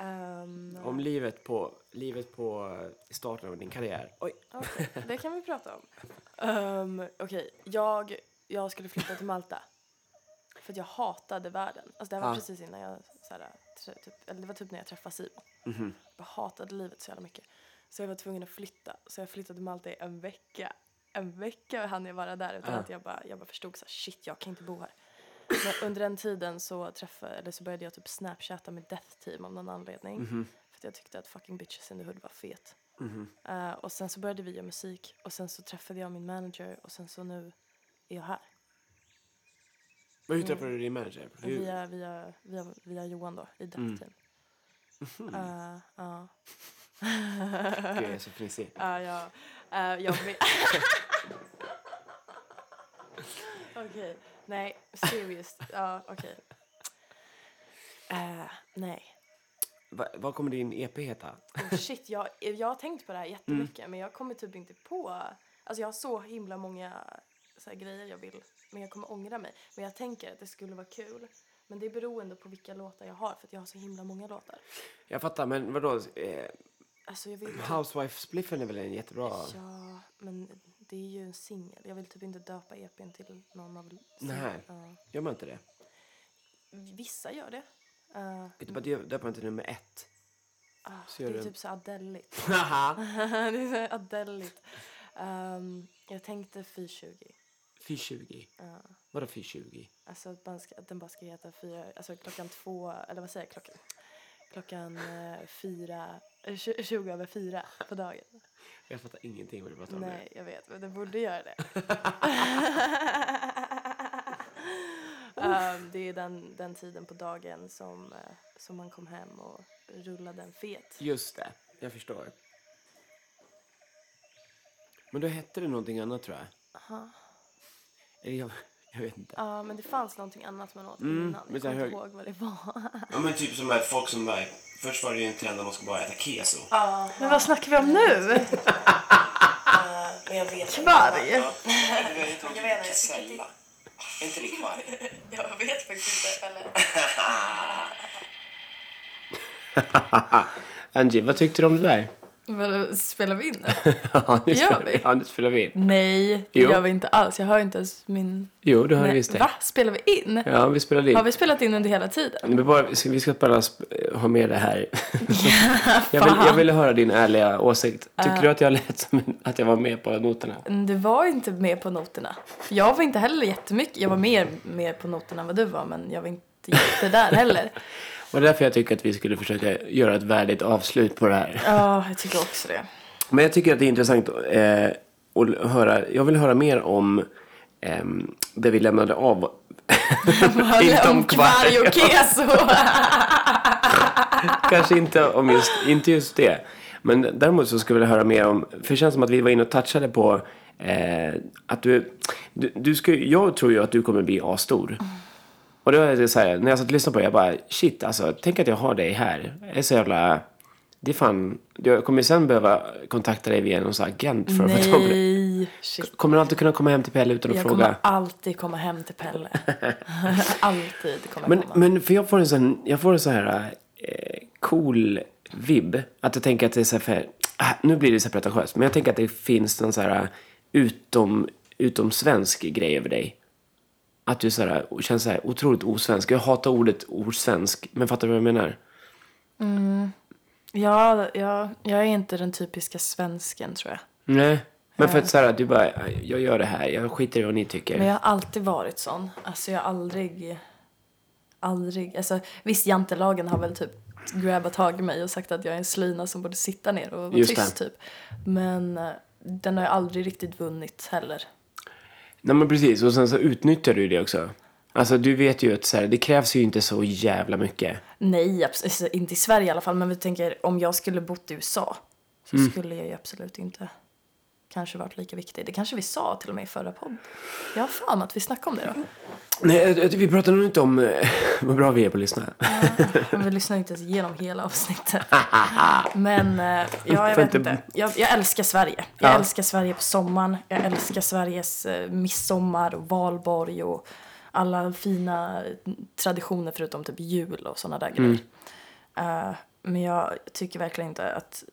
Um, Om livet på, livet på eh, starten av din karriär. Oj. Okej, det kan vi prata om. Um, [laughs] Okej, jag, jag skulle flytta till Malta. För att jag hatade världen. Alltså det här var Ah. precis innan jag, så här, typ, eller det var typ när jag träffade Simon. Mhm. Jag hatade livet så jävla mycket. Så jag var tvungen att flytta. Så jag flyttade till Malta i en vecka. En vecka hann jag vara där utan Ah. att jag bara, jag bara förstod så här, shit jag kan inte bo här. Men under den tiden så, träffade, eller så började jag typ snapchatta med Death Team av någon anledning. Mhm. För att jag tyckte att fucking bitches in the hood var fet. Eh, och sen så började vi göra musik och sen så träffade jag min manager och sen så nu är jag här. Men hur träffade du din manager? Hur? Via, via, via, via Johan då, i Death Team. Eh, Ja, Gud, jag är så fnissig. [laughs] ja, ja. Eh, jag. [laughs] Okej, nej, serious. [laughs] Ja, okej. Eh, nej. Va, vad kommer din EP heta? Oh, shit, jag, jag har tänkt på det här jättemycket men jag kommer typ inte på... Alltså jag har så himla många så här, grejer jag vill men jag kommer ångra mig. Men jag tänker att det skulle vara kul. Men det är beroende på vilka låtar jag har för att jag har så himla många låtar. Jag fattar, men vadå? Eh, Alltså jag vill typ, Housewife-spliffen är väl en jättebra... Ja, men det är ju en singel. Jag vill typ inte döpa EPn till någon av... Nej, Ja. gör man inte det? Vissa gör det. Uh, du bara dö- döpa den till nummer ett? Så det är du typ så adelligt. [laughs] [laughs] Det är så adelligt. Um, jag tänkte 420. 420. Vadå 420? Alltså att, man ska, att den bara ska heta fyra, alltså klockan två, eller vad säger jag, klockan, klockan eh, fyra, 20 över fyra på dagen. Jag fattar ingenting vad du pratar om nu. Nej, jag vet, men det borde göra det. um, [laughs] det är den, den tiden på dagen som, eh, som man kom hem och rullade en fet. Just det, jag förstår. Men då hette det någonting annat tror jag. Eller jag, [laughs] jag vet inte. Ja, men det fanns någonting annat man åt Mm, innan. Jag kommer inte hög- ihåg vad det var. Ja men typ som här, folk som bara, först var det ju en trend att man ska bara äta keso. Men vad snackar vi om nu? men jag vet Kvarg? Jag vet inte. Är inte det kvarg? [laughs] Jag vet faktiskt inte. Eller? [laughs] Angie, vad tyckte du om det där? Vadå, Spelar vi in? [laughs] ja, nu Gör spelar vi? Ja, nu spelar vi in. Nej, det Jo. gör vi inte alls. Jag hör inte ens min... Jo, det har du Nej, visst det. Va? Spelar vi in? Ja, vi spelade in. Har vi spelat in under hela tiden? Men bara, vi ska- vi ska bara sp- ha med det här. [laughs] jag, vill, jag ville höra din ärliga åsikt. Tycker du att jag lät som en- att jag var med på noterna? Mm, Du var inte med på noterna. Jag var inte heller jättemycket. Jag var mer med på noterna än vad du var, men jag var inte jätte där heller. [laughs] Och därför jag tycker att vi skulle försöka göra ett värdigt avslut på det här. Ja, jag tycker också det. Men jag tycker att det är intressant eh, att höra. Jag vill höra mer om ehm, det vi lämnade av. [laughs] Inte om kvarg och keso. [laughs] Kanske inte om just, inte just det. Men däremot så skulle jag vilja höra mer om, för det känns som att vi var inne och touchade på eh, att du, du, du ska, jag tror ju att du kommer bli asstor. Och då är det så här, när jag satt och lyssnade på det, jag bara shit alltså, tänk att jag har dig här. Jag är så jävla, det är fan, jag kommer sen behöva kontakta dig via någon sån agent för att få tag på dig. Nej, shit. Kommer du alltid kunna komma hem till Pelle utan att Jag fråga? kommer alltid komma hem till Pelle. [laughs] alltid kommer jag Men, komma. men för jag får en sån, jag får en sån här eh, cool vibb. Att jag tänker att det är så här för, ah, nu blir det så här pretentiöst, men jag tänker att det finns någon så här utom, utom svensk grej över dig. Att du så här, känns så här otroligt osvensk. Jag hatar ordet osvensk, men fattar du vad jag menar? Ja, ja, jag är inte den typiska svensken tror jag. Nej. Men för att så här, du bara, jag gör det här, jag skiter i vad ni tycker. Men jag har alltid varit sån. Alltså jag har aldrig, aldrig, alltså visst jantelagen har väl typ grabbat tag i mig och sagt att jag är en slyna som borde sitta ner och vara Just tyst det. typ. Men eh, den har jag aldrig riktigt vunnit heller. Nej men precis, och sen så utnyttjar du det också. Alltså du vet ju att så här, det krävs ju inte så jävla mycket. Nej, abs- alltså, inte i Sverige i alla fall. Men vi tänker om jag skulle bott i USA så Mm. skulle jag ju absolut inte kanske varit lika viktig. Det kanske vi sa till och med i förra podden. Jag har fan att vi snackade om det då. Nej, eh, vi pratar nog inte om eh, [laughs] vad bra vi är på att lyssna. Men vi lyssnar inte ens igenom hela avsnittet. [laughs] Men eh, ja, jag vet inte-. Jag, jag älskar Sverige. Jag Ja. älskar Sverige på sommaren. Jag älskar Sveriges eh, midsommar och valborg och alla fina traditioner förutom typ jul och sådana där grejer. Eh, men jag tycker verkligen inte att,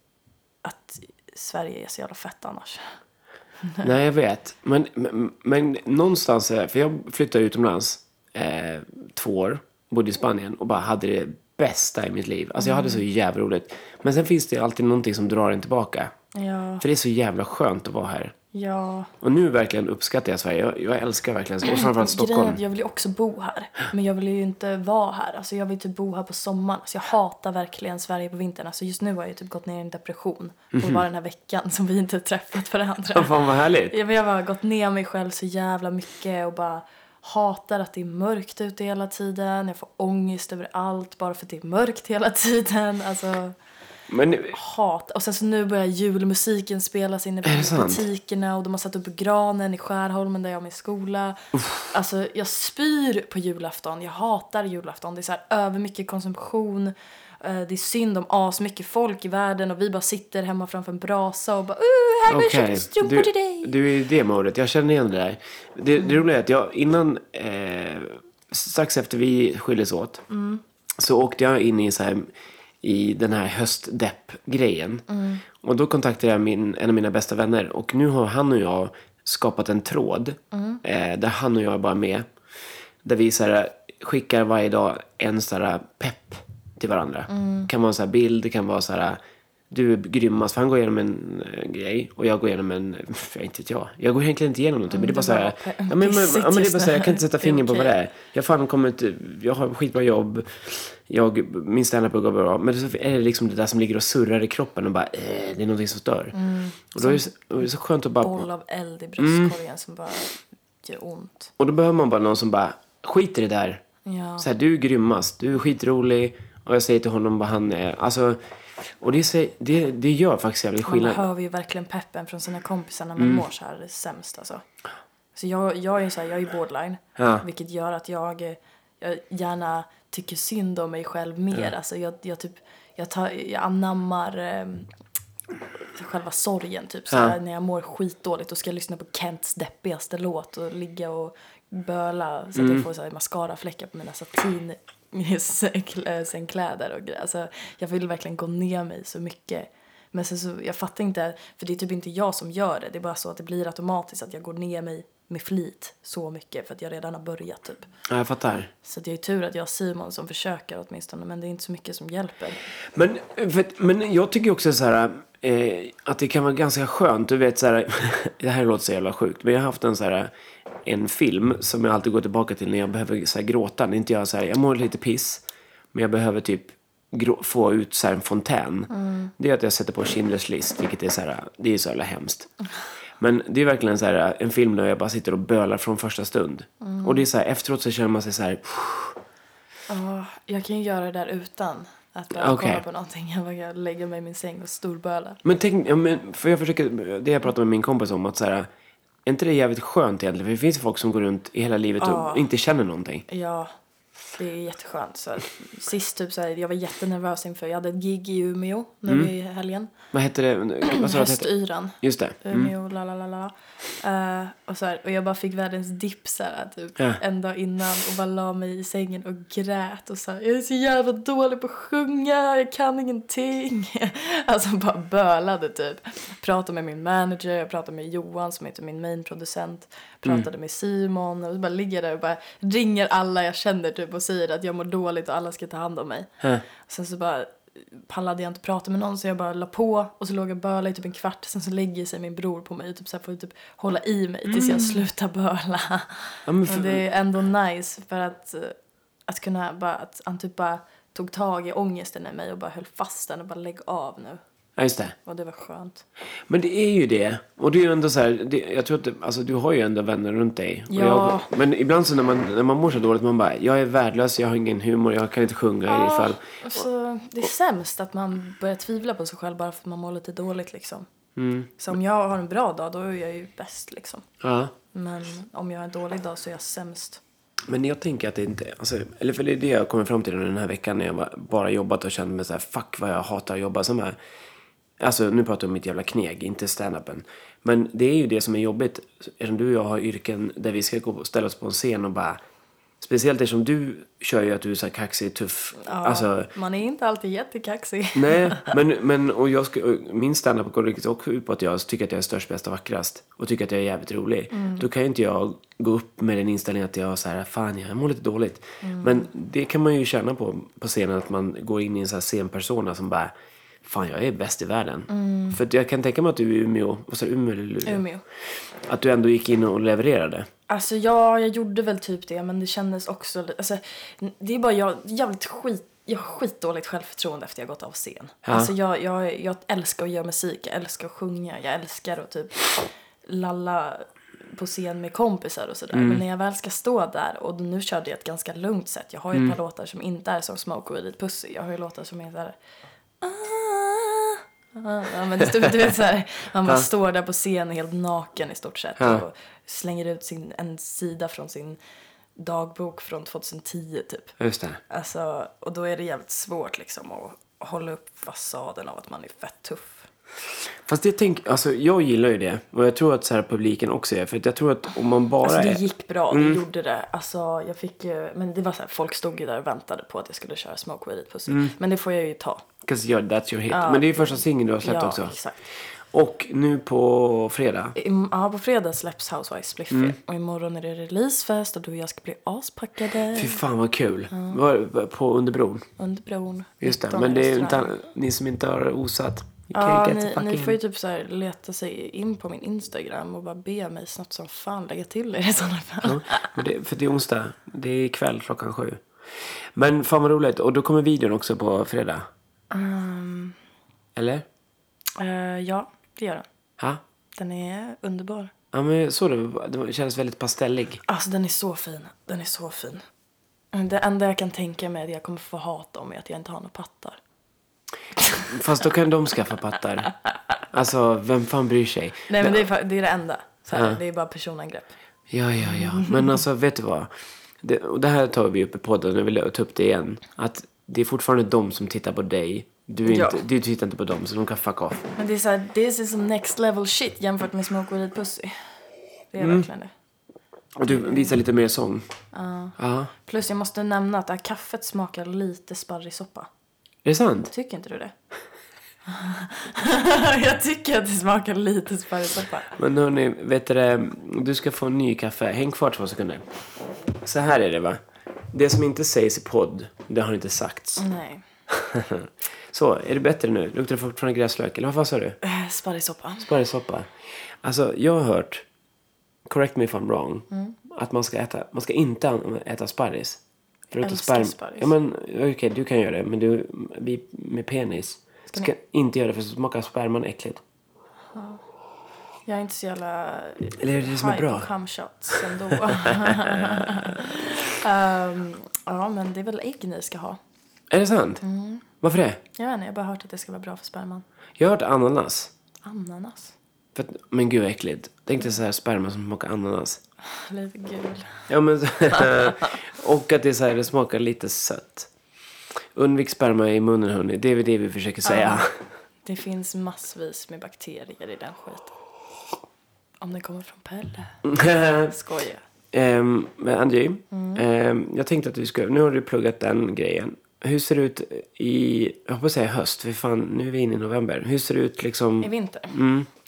att Sverige är så jävla fett annars. Nej, jag vet. Men, men, men någonstans, för jag flyttade utomlands eh, två år, bodde i Spanien och bara hade det bästa i mitt liv. Alltså jag hade så jävla roligt. Men sen finns det alltid någonting som drar en tillbaka. Ja, För det är så jävla skönt att vara här. Ja. Och nu verkligen uppskattar jag Sverige. Jag, jag älskar verkligen Sverige. Och framförallt Grejen Stockholm. att jag vill ju också bo här. Men jag vill ju inte vara här. Alltså jag vill typ bo här på sommaren. Alltså jag hatar verkligen Sverige på vintern. Alltså just nu har jag typ gått ner i en depression. På bara den här veckan som vi inte träffat varandra. Ja, fan vad härligt. Ja, men jag har bara gått ner mig själv så jävla mycket och bara hatar att det är mörkt ute hela tiden. Jag får ångest över allt bara för att det är mörkt hela tiden. Alltså Men hat. Och sen så nu börjar julmusiken spelas inne sant? butikerna och de har satt upp granen i Skärholmen där jag har min skola. Alltså jag spyr på julafton. Jag hatar julafton. Det är så här över mycket konsumtion. Eh, Det är synd om as mycket folk i världen och vi bara sitter hemma framför en brasa och bara uh, här köpt strumpor till dig. du är i det modet. Jag känner igen det där. Det, det roliga är att jag innan, eh, strax efter vi skildes åt, så åkte jag in i, så här, i den här höstdepp-grejen. Och då kontaktade jag min, en av mina bästa vänner och nu har han och jag skapat en tråd eh, där han och jag är bara med. Där vi så här, skickar varje dag en sån här pepp till varandra. Det kan vara en sån här bild, det kan vara så här du är grymmast, för han går igenom en eh, grej och jag går igenom en, [laughs] inte vet jag. Jag går egentligen inte igenom någonting, men det är bara så här, det var ja, men, ja, men det är bara så här, jag kan inte sätta fingret på vad det är. Jag fan kommer inte, jag har skitbra jobb, jag, min standup går bra, men så är det liksom det där som ligger och surrar i kroppen och bara, eh, det är någonting som stör. och då är det, så, och det är så skönt att bara, Boll av eld i bröstkorgen som bara gör ont. och då behöver man bara någon som bara, skit i det där. Ja. Så här, du är grymmast, du är skitrolig. Och jag säger till honom vad han är. Alltså, och det, det, det gör faktiskt jävligt Man skillnad. behöver ju verkligen peppen från sina kompisar när man mår så här sämst alltså. Så jag, jag är så här, jag är borderline. Ja. Vilket gör att jag, jag gärna tycker synd om mig själv mer. Alltså jag, jag typ, jag, tar, jag anammar eh, själva sorgen typ. Så här, När jag mår skitdåligt då ska jag lyssna på Kents deppigaste låt och ligga och böla så att jag får så här mascarafläckar på mina satin [laughs] sängkläder och grejer. Alltså, jag vill verkligen gå ner mig så mycket. Men sen så, jag fattar inte, för det är typ inte jag som gör det. Det är bara så att det blir automatiskt att jag går ner mig med flit så mycket för att jag redan har börjat typ. Ja, jag fattar. Så det är tur att jag har Simon som försöker åtminstone men det är inte så mycket som hjälper. Men, för, men jag tycker också så här, eh, att det kan vara ganska skönt. Du vet så här, [laughs] det här låter så jävla sjukt. Men jag har haft en så här, en film som jag alltid går tillbaka till när jag behöver så här, gråta. När inte jag så här, jag mår lite piss. Men jag behöver typ få ut så här, en fontän. Det är att jag sätter på Schindler's list. Vilket är så här, det är så jävla hemskt. Men det är verkligen så här, en film där jag bara sitter och bölar från första stund. Och det är så här, efteråt så känner man sig så här, Ja, jag kan ju göra det där utan att bara Okej. kolla på någonting. Jag bara lägger mig i min säng och storböla. Men tänk, ja, men, för jag försöker, det jag pratade med min kompis om, att så här, är inte det jävligt skönt egentligen? För det finns folk som går runt i hela livet Ja. och inte känner någonting. Ja, det är jätteskönt. Så, sist typ så här, jag var jättenervös inför, jag hade ett gig i Umeå nu Mm. i helgen. Vad hette det? Sa? Höstyran. Just det. Mm. Umeå, la la la la. Eh, och, så här, och jag bara fick världens dipp så här, typ Ja. en dag innan och bara la mig i sängen och grät och så här, jag är så jävla dålig på att sjunga, jag kan ingenting. [laughs] alltså bara bölade typ. Pratade med min manager, jag pratade med Johan som heter min main-producent, pratade med Simon och så bara ligger där och bara ringer alla jag känner typ och säger att jag mår dåligt och alla ska ta hand om mig. Ja. Sen så bara pallade jag inte prata med någon så jag bara la på och så låg jag bölade i typ en kvart. Sen så lägger sig min bror på mig och typ så här får jag typ hålla i mig tills jag slutar böla. Ja, men för, det är ändå nice för att, eh, att kunna bara, att han typ bara tog tag i ångesten i mig och bara höll fast den och bara lägg av nu. Ja, just det. Och det var skönt. Men det är ju det. Och det är ju ändå så här, det, jag tror att det, alltså, du har ju ändå vänner runt dig. Ja. Jag, men ibland så när man, när man mår så dåligt, man bara, jag är värdelös, jag har ingen humor, jag kan inte sjunga i alla fall. och så, det är sämst att man börjar tvivla på sig själv bara för att man mår lite dåligt liksom. Mm. Så om jag har en bra dag då är jag ju bäst liksom. Ja. Men om jag har en dålig dag så är jag sämst. Men jag tänker att det inte, alltså, eller för det är det jag kommer fram till under den här veckan när jag bara jobbat och kände mig så här, fuck vad jag hatar att jobba som här. Alltså nu pratar jag om mitt jävla kneg, inte stand-upen. Men det är ju det som är jobbigt, eftersom du och jag har yrken där vi ska gå och ställa oss på en scen och bara, speciellt eftersom du kör ju att du är så här kaxig, tuff, Ja, alltså Man är inte alltid jättekaxig. Nej, [laughs] men, men och jag ska, och min standup går också ut på att jag tycker att jag är störst, bäst och vackrast. Och tycker att jag är jävligt rolig. Då kan ju inte jag gå upp med den inställningen att jag så här, fan jag mår lite dåligt. Men det kan man ju känna på på scenen att man går in i en sån här scenpersona som bara, fan jag är bäst i världen. För att jag kan tänka mig att du i Umeå, vad sa du, Umeå eller Luleå? Umeå. Att du ändå gick in och levererade. Alltså ja, jag gjorde väl typ det men det kändes också alltså, det är bara jag, jävligt skit jag har skitdåligt självförtroende efter jag gått av scen. Ja. Alltså jag, jag, jag älskar att göra musik, jag älskar att sjunga, jag älskar att typ lalla på scen med kompisar och sådär. Men när jag väl ska stå där och nu körde jag ett ganska lugnt sätt. Jag har ju ett par låtar som inte är som Smoke och Eat Pussy. Jag har ju låtar som är såhär Ja, men du, du vet så här, man bara står där på scen helt naken i stort sett och slänger ut sin, en sida från sin dagbok från 2010 typ. Just det. Alltså, och då är det jävligt svårt liksom att hålla upp fasaden av att man är fett tuff. Fast det tänk, alltså jag gillar ju det. Och jag tror att så här publiken också är. För att jag tror att om man bara Alltså det är... gick bra, det gjorde det. Alltså jag fick ju, men det var så här, folk stod ju där och väntade på att jag skulle köra Smoke Weed Pussy. Men det får jag ju ta. Because you're, that's your hit. Ja. Men det är ju första singeln du har släppt ja, också. exakt. Och nu på fredag. Im- Ja, på fredag släpps Housewives Spliffy. Och imorgon är det releasefest och du och jag ska bli aspackade Fy fan vad kul. Var, på Underbron. under bron. Just det. 19 Men det är inte, ni som inte har osat. Ja, ni, ni får ju typ så leta sig in på min Instagram och bara be mig snabbt som fan lägga till er i sådana fall. Ja, det, för det är onsdag. Det är ikväll klockan sju. Men fan vad roligt. Och då kommer videon också på fredag. Eller? Eh, ja, det gör den. Ha? Den är underbar. Ja, men jag såg det. Det känns väldigt pastellig. Alltså den är så fin. Den är så fin. Det enda jag kan tänka mig att jag kommer få hat om är att jag inte har några pattar. Fast då kan de skaffa pattar. Alltså, vem fan bryr sig? Nej men det är, det är det enda. Så här, Ja. Det är bara personangrepp. Ja, ja, ja. Men alltså, vet du vad? Det, och det här tar vi upp i podden, jag vill ta upp det igen. Att det är fortfarande de som tittar på dig. Du, Ja. inte, du tittar inte på dem, så de kan fuck off. Men det är så här, this is some next level shit jämfört med Smoke Weed Pussy. Det är Mm. verkligen det. Och du visar lite mer sång. Ja. Plus jag måste nämna att det här kaffet smakar lite sparrissoppa. Är det sant? Tycker inte du det? [laughs] jag tycker att det smakar lite sparrissoppa. Men hörni, vet du det? Du ska få en ny kaffe. Häng kvar två sekunder. Så här är det va? Det som inte sägs i podd, det har inte sagts. Nej. [laughs] Så, är det bättre nu? Luktar det fortfarande gräslök? Eller vad sa du? Äh, Sparrissoppa. Sparrissoppa. Alltså, jag har hört, correct me if I'm wrong, att man ska, äta, man ska inte äta sparris. Förutom Älskar sparris. Ja, men okej, du kan göra det, men du, vi med penis. Ska inte göra det för så smakar sperman äckligt. Jag är inte så jävla Eller är det det som är bra? cumshots ändå. [laughs] [laughs] Ehm, ja, men det är väl ägg ni ska ha. Är det sant? Varför det? Jag vet inte, jag har bara hört att det ska vara bra för sperman. Jag har hört ananas. Ananas. För att, men gud vad äckligt. Tänk dig så här sperma som smakar ananas. [laughs] Lite gul. Ja, men, [laughs] och att det, är så här, det smakar lite sött. Undvik sperma i munnen hörni. Det är väl det vi försöker säga. Det finns massvis med bakterier i den skiten. Om den kommer från Pelle. [laughs] Skojar. Ehm, men Angie, ehm, jag tänkte att vi skulle, nu har du pluggat den grejen. Hur ser det ut i, jag hoppas säga höst, för fan nu är vi inne i november. Hur ser det ut liksom, I vinter.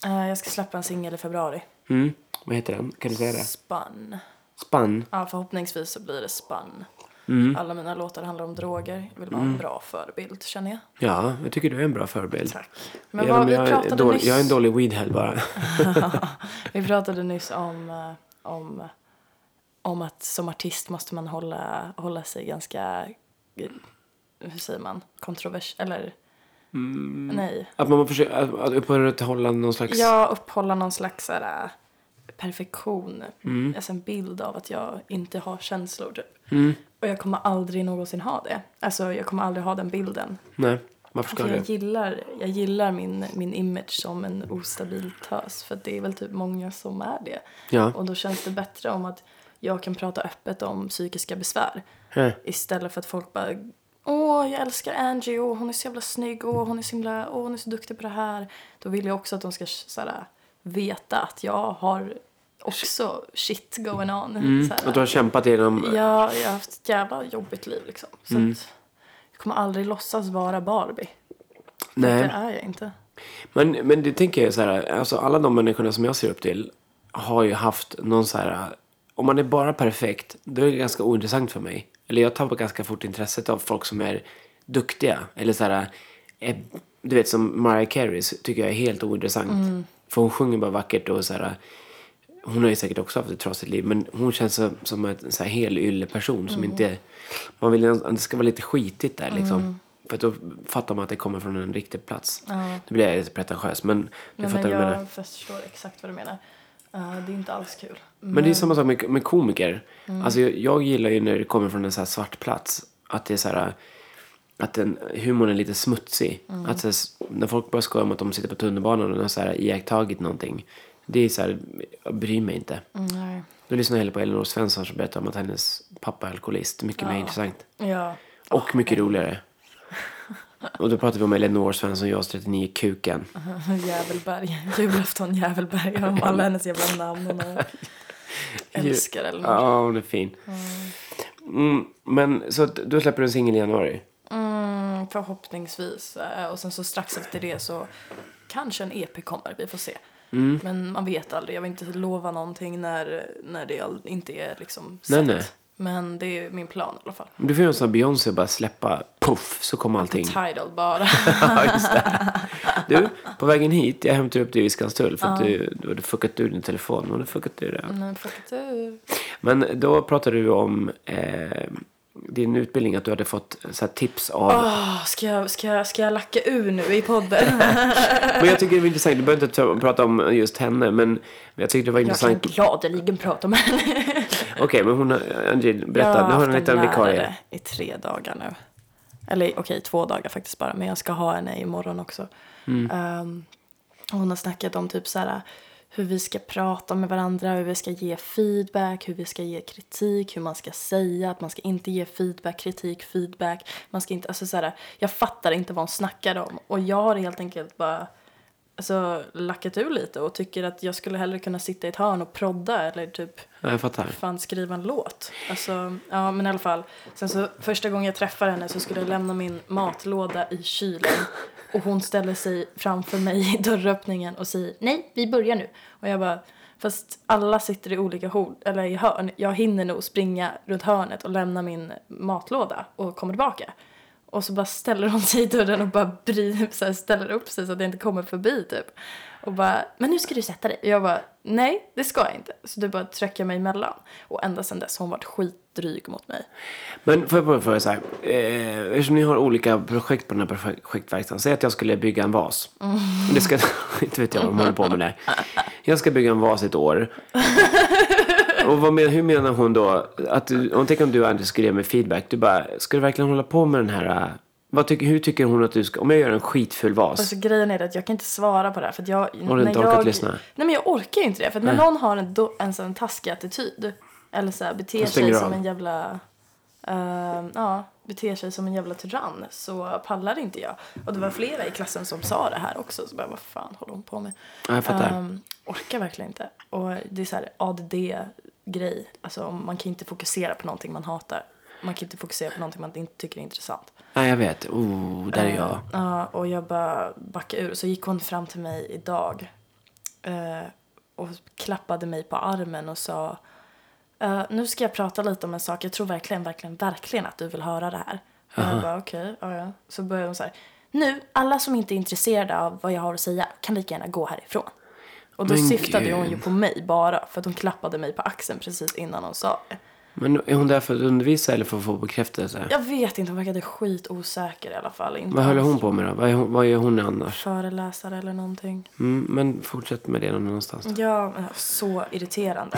Eh, jag ska släppa en singel i februari. mm, vad heter den? Kan du säga det? Spun. Spann? Ja, förhoppningsvis så blir det spun. Mm. Alla mina låtar handlar om droger. Jag vill vara en bra förebild, känner jag. Ja, jag tycker du är en bra förebild. Tack. Men Även vad, vi jag, är pratade dålig, nyss, jag är en dålig weedhead bara. [laughs] vi pratade nyss om, eh, om, om att som artist måste man hålla, hålla sig ganska, hur säger man, kontrovers... Eller nej. Att man försöker att, att upprätthålla någon slags... Jag upphålla någon slags så här, äh, perfektion. Mm. Alltså en bild av att jag inte har känslor typ. Mm. Och jag kommer aldrig någonsin ha det. Alltså jag kommer aldrig ha den bilden. Nej, varför ska För jag du? gillar, jag gillar min, min image som en ostabil tös. För det är väl typ många som är det. Ja. Och då känns det bättre om att jag kan prata öppet om psykiska besvär. Hä. Istället för att folk bara Åh, jag älskar Angie, åh, hon är så jävla snygg, åh, hon är så himla, åh, hon är så duktig på det här. Då vill jag också att de ska så här, veta att jag har också shit going on. Mm. Och du har kämpat genom... Ja, jag har haft ett jävla jobbigt liv liksom. Så Mm. att jag kommer aldrig låtsas vara Barbie. Nej. Det är jag inte. Men, men det tänker jag så här, alltså alla de människorna som jag ser upp till har ju haft någon så här, om man är bara perfekt, då är det ganska ointressant för mig. Eller jag tappar ganska fort intresset av folk som är duktiga. Eller så här, är, du vet som Mariah Carey tycker jag är helt ointressant. För hon sjunger bara vackert och så här, hon har ju säkert också haft ett trasigt liv, men hon känns så, som en så här hel ylleperson som inte, man vill att det ska vara lite skitigt där liksom. För att då fattar man att det kommer från en riktig plats. Nu blir jag lite pretentiös, men du fattar men vad jag menar. jag förstår exakt vad du menar. Uh, det är inte alls kul. Men det är samma sak med, med komiker. Mm. Alltså jag, jag gillar ju när det kommer från en så här svart plats. Att det är så här, att den, humorn är lite smutsig. Mm. Att här, när folk börjar skoja om att de sitter på tunnelbanan och har så här iakttagit någonting. Det är så här, jag bryr mig inte. Mm. Då lyssnar jag hellre på Elinor Svensson som berättar om att hennes pappa är alkoholist. Mycket mer intressant. Ja. Och mycket roligare. Och då pratar vi om Elinor Svensson, jag 39, kuken. [laughs] Jävelberg. Julafton Jävelberg. Om [laughs] alla hennes jävla namn. Har... [laughs] Älskar Elinor. Ja, hon är fin. Mm, men så du släpper en singel i januari? Mm, förhoppningsvis. Eh, Och sen så strax efter det så kanske en EP kommer, vi får se. Mm. Men man vet aldrig, jag vill inte lova någonting när, när det inte är liksom Nej, sett. nej. Men det är min plan i alla fall. Du får göra en sån Beyoncé bara släppa, puff, så kommer allting. Tidal bara. [laughs] Just det. Du, på vägen hit, jag hämtade upp dig i Skanstull för att du, du hade fuckat ur din telefon. Men du fuckat ur det. Men fuck du. Men då pratade du om eh, din utbildning, att du hade fått så här, tips av... Åh, ska, jag, ska, jag, ska jag lacka ur nu i podden? [laughs] Men jag tycker det var intressant, du behöver inte ta- prata om just henne, men jag tyckte det var jag kan intressant. gladeligen prata om henne. [laughs] Okej, men hon har, Angie, berätta, nu har hon en liten vikarie. i tre dagar nu. Eller okej, två dagar faktiskt bara. Men jag ska ha henne imorgon också. Mm. Ehm, hon har snackat om typ så här hur vi ska prata med varandra, hur vi ska ge feedback, hur vi ska ge kritik, hur man ska säga att man ska inte ge feedback, kritik, feedback. Man ska inte, alltså så här, jag fattar inte vad hon snackar om. Och jag har helt enkelt bara alltså, lackat ur lite och tycker att jag skulle hellre kunna sitta i ett hörn och prodda eller typ Ja, jag fattar. fan skriva en låt. Alltså, ja men i alla fall. Sen så första gången jag träffade henne så skulle jag lämna min matlåda i kylen. Och hon ställer sig framför mig i dörröppningen och säger nej, vi börjar nu. Och jag bara, fast alla sitter i olika hor, eller i hörn. Jag hinner nog springa runt hörnet och lämna min matlåda och kommer tillbaka. Och så bara ställer hon sig i dörren och bara bry, så här, ställer upp sig så att jag inte kommer förbi typ. Och bara, men nu ska du sätta dig. Och jag bara, nej det ska jag inte. Så du bara trycker mig emellan. Och ända sedan dess har hon varit skitdryg mot mig. Men får jag bara fråga så här, eh, eftersom ni har olika projekt på den här projektverkstaden, säg att jag skulle bygga en vas. Mm. Det ska, [laughs] inte vet jag vad de håller på med där. Jag ska bygga en vas i ett år. Och vad men, hur menar hon då? Att du, om tänk om du och Andy skulle ge mig feedback. Du bara, ska du verkligen hålla på med den här... tycker, hur tycker hon att du ska... Om jag gör en skitful vas. Alltså grejen är att jag kan inte svara på det här för att jag... du inte orkat jag, lyssna? Nej men jag orkar ju inte det. För att när någon har en, en sån taskig attityd. Eller så här, beter sig som av. en jävla... eh, ja, beter sig som en jävla tyrann så pallar inte jag. Och det var flera i klassen som sa det här också. Så bara, vad fan håller hon på med? Ja, jag fattar. Ehm, orkar verkligen inte. Och det är så här ADD-grej. Alltså man kan inte fokusera på någonting man hatar. Man kan inte fokusera på någonting man inte tycker är intressant. Nej, jag vet. Oh, där är jag. Eh, Ja, och jag bara backade ur. Så gick hon fram till mig idag eh, och klappade mig på armen och sa eh, nu ska jag prata lite om en sak. Jag tror verkligen, verkligen, verkligen att du vill höra det här. Och jag bara okej, ja, ja. Så började hon så här. Nu, alla som inte är intresserade av vad jag har att säga kan lika gärna gå härifrån. Och då Men syftade gud. hon ju på mig bara för att hon klappade mig på axeln precis innan hon sa det. Men är hon där för att undervisa eller för att få bekräftelse? Jag vet inte, hon verkade skitosäker i alla fall. Inte Vad håller alls hon på med då? Vad, är hon, vad gör hon annars? Föreläsare eller någonting. Mm, men fortsätt med det någon annanstans. Ja, så irriterande.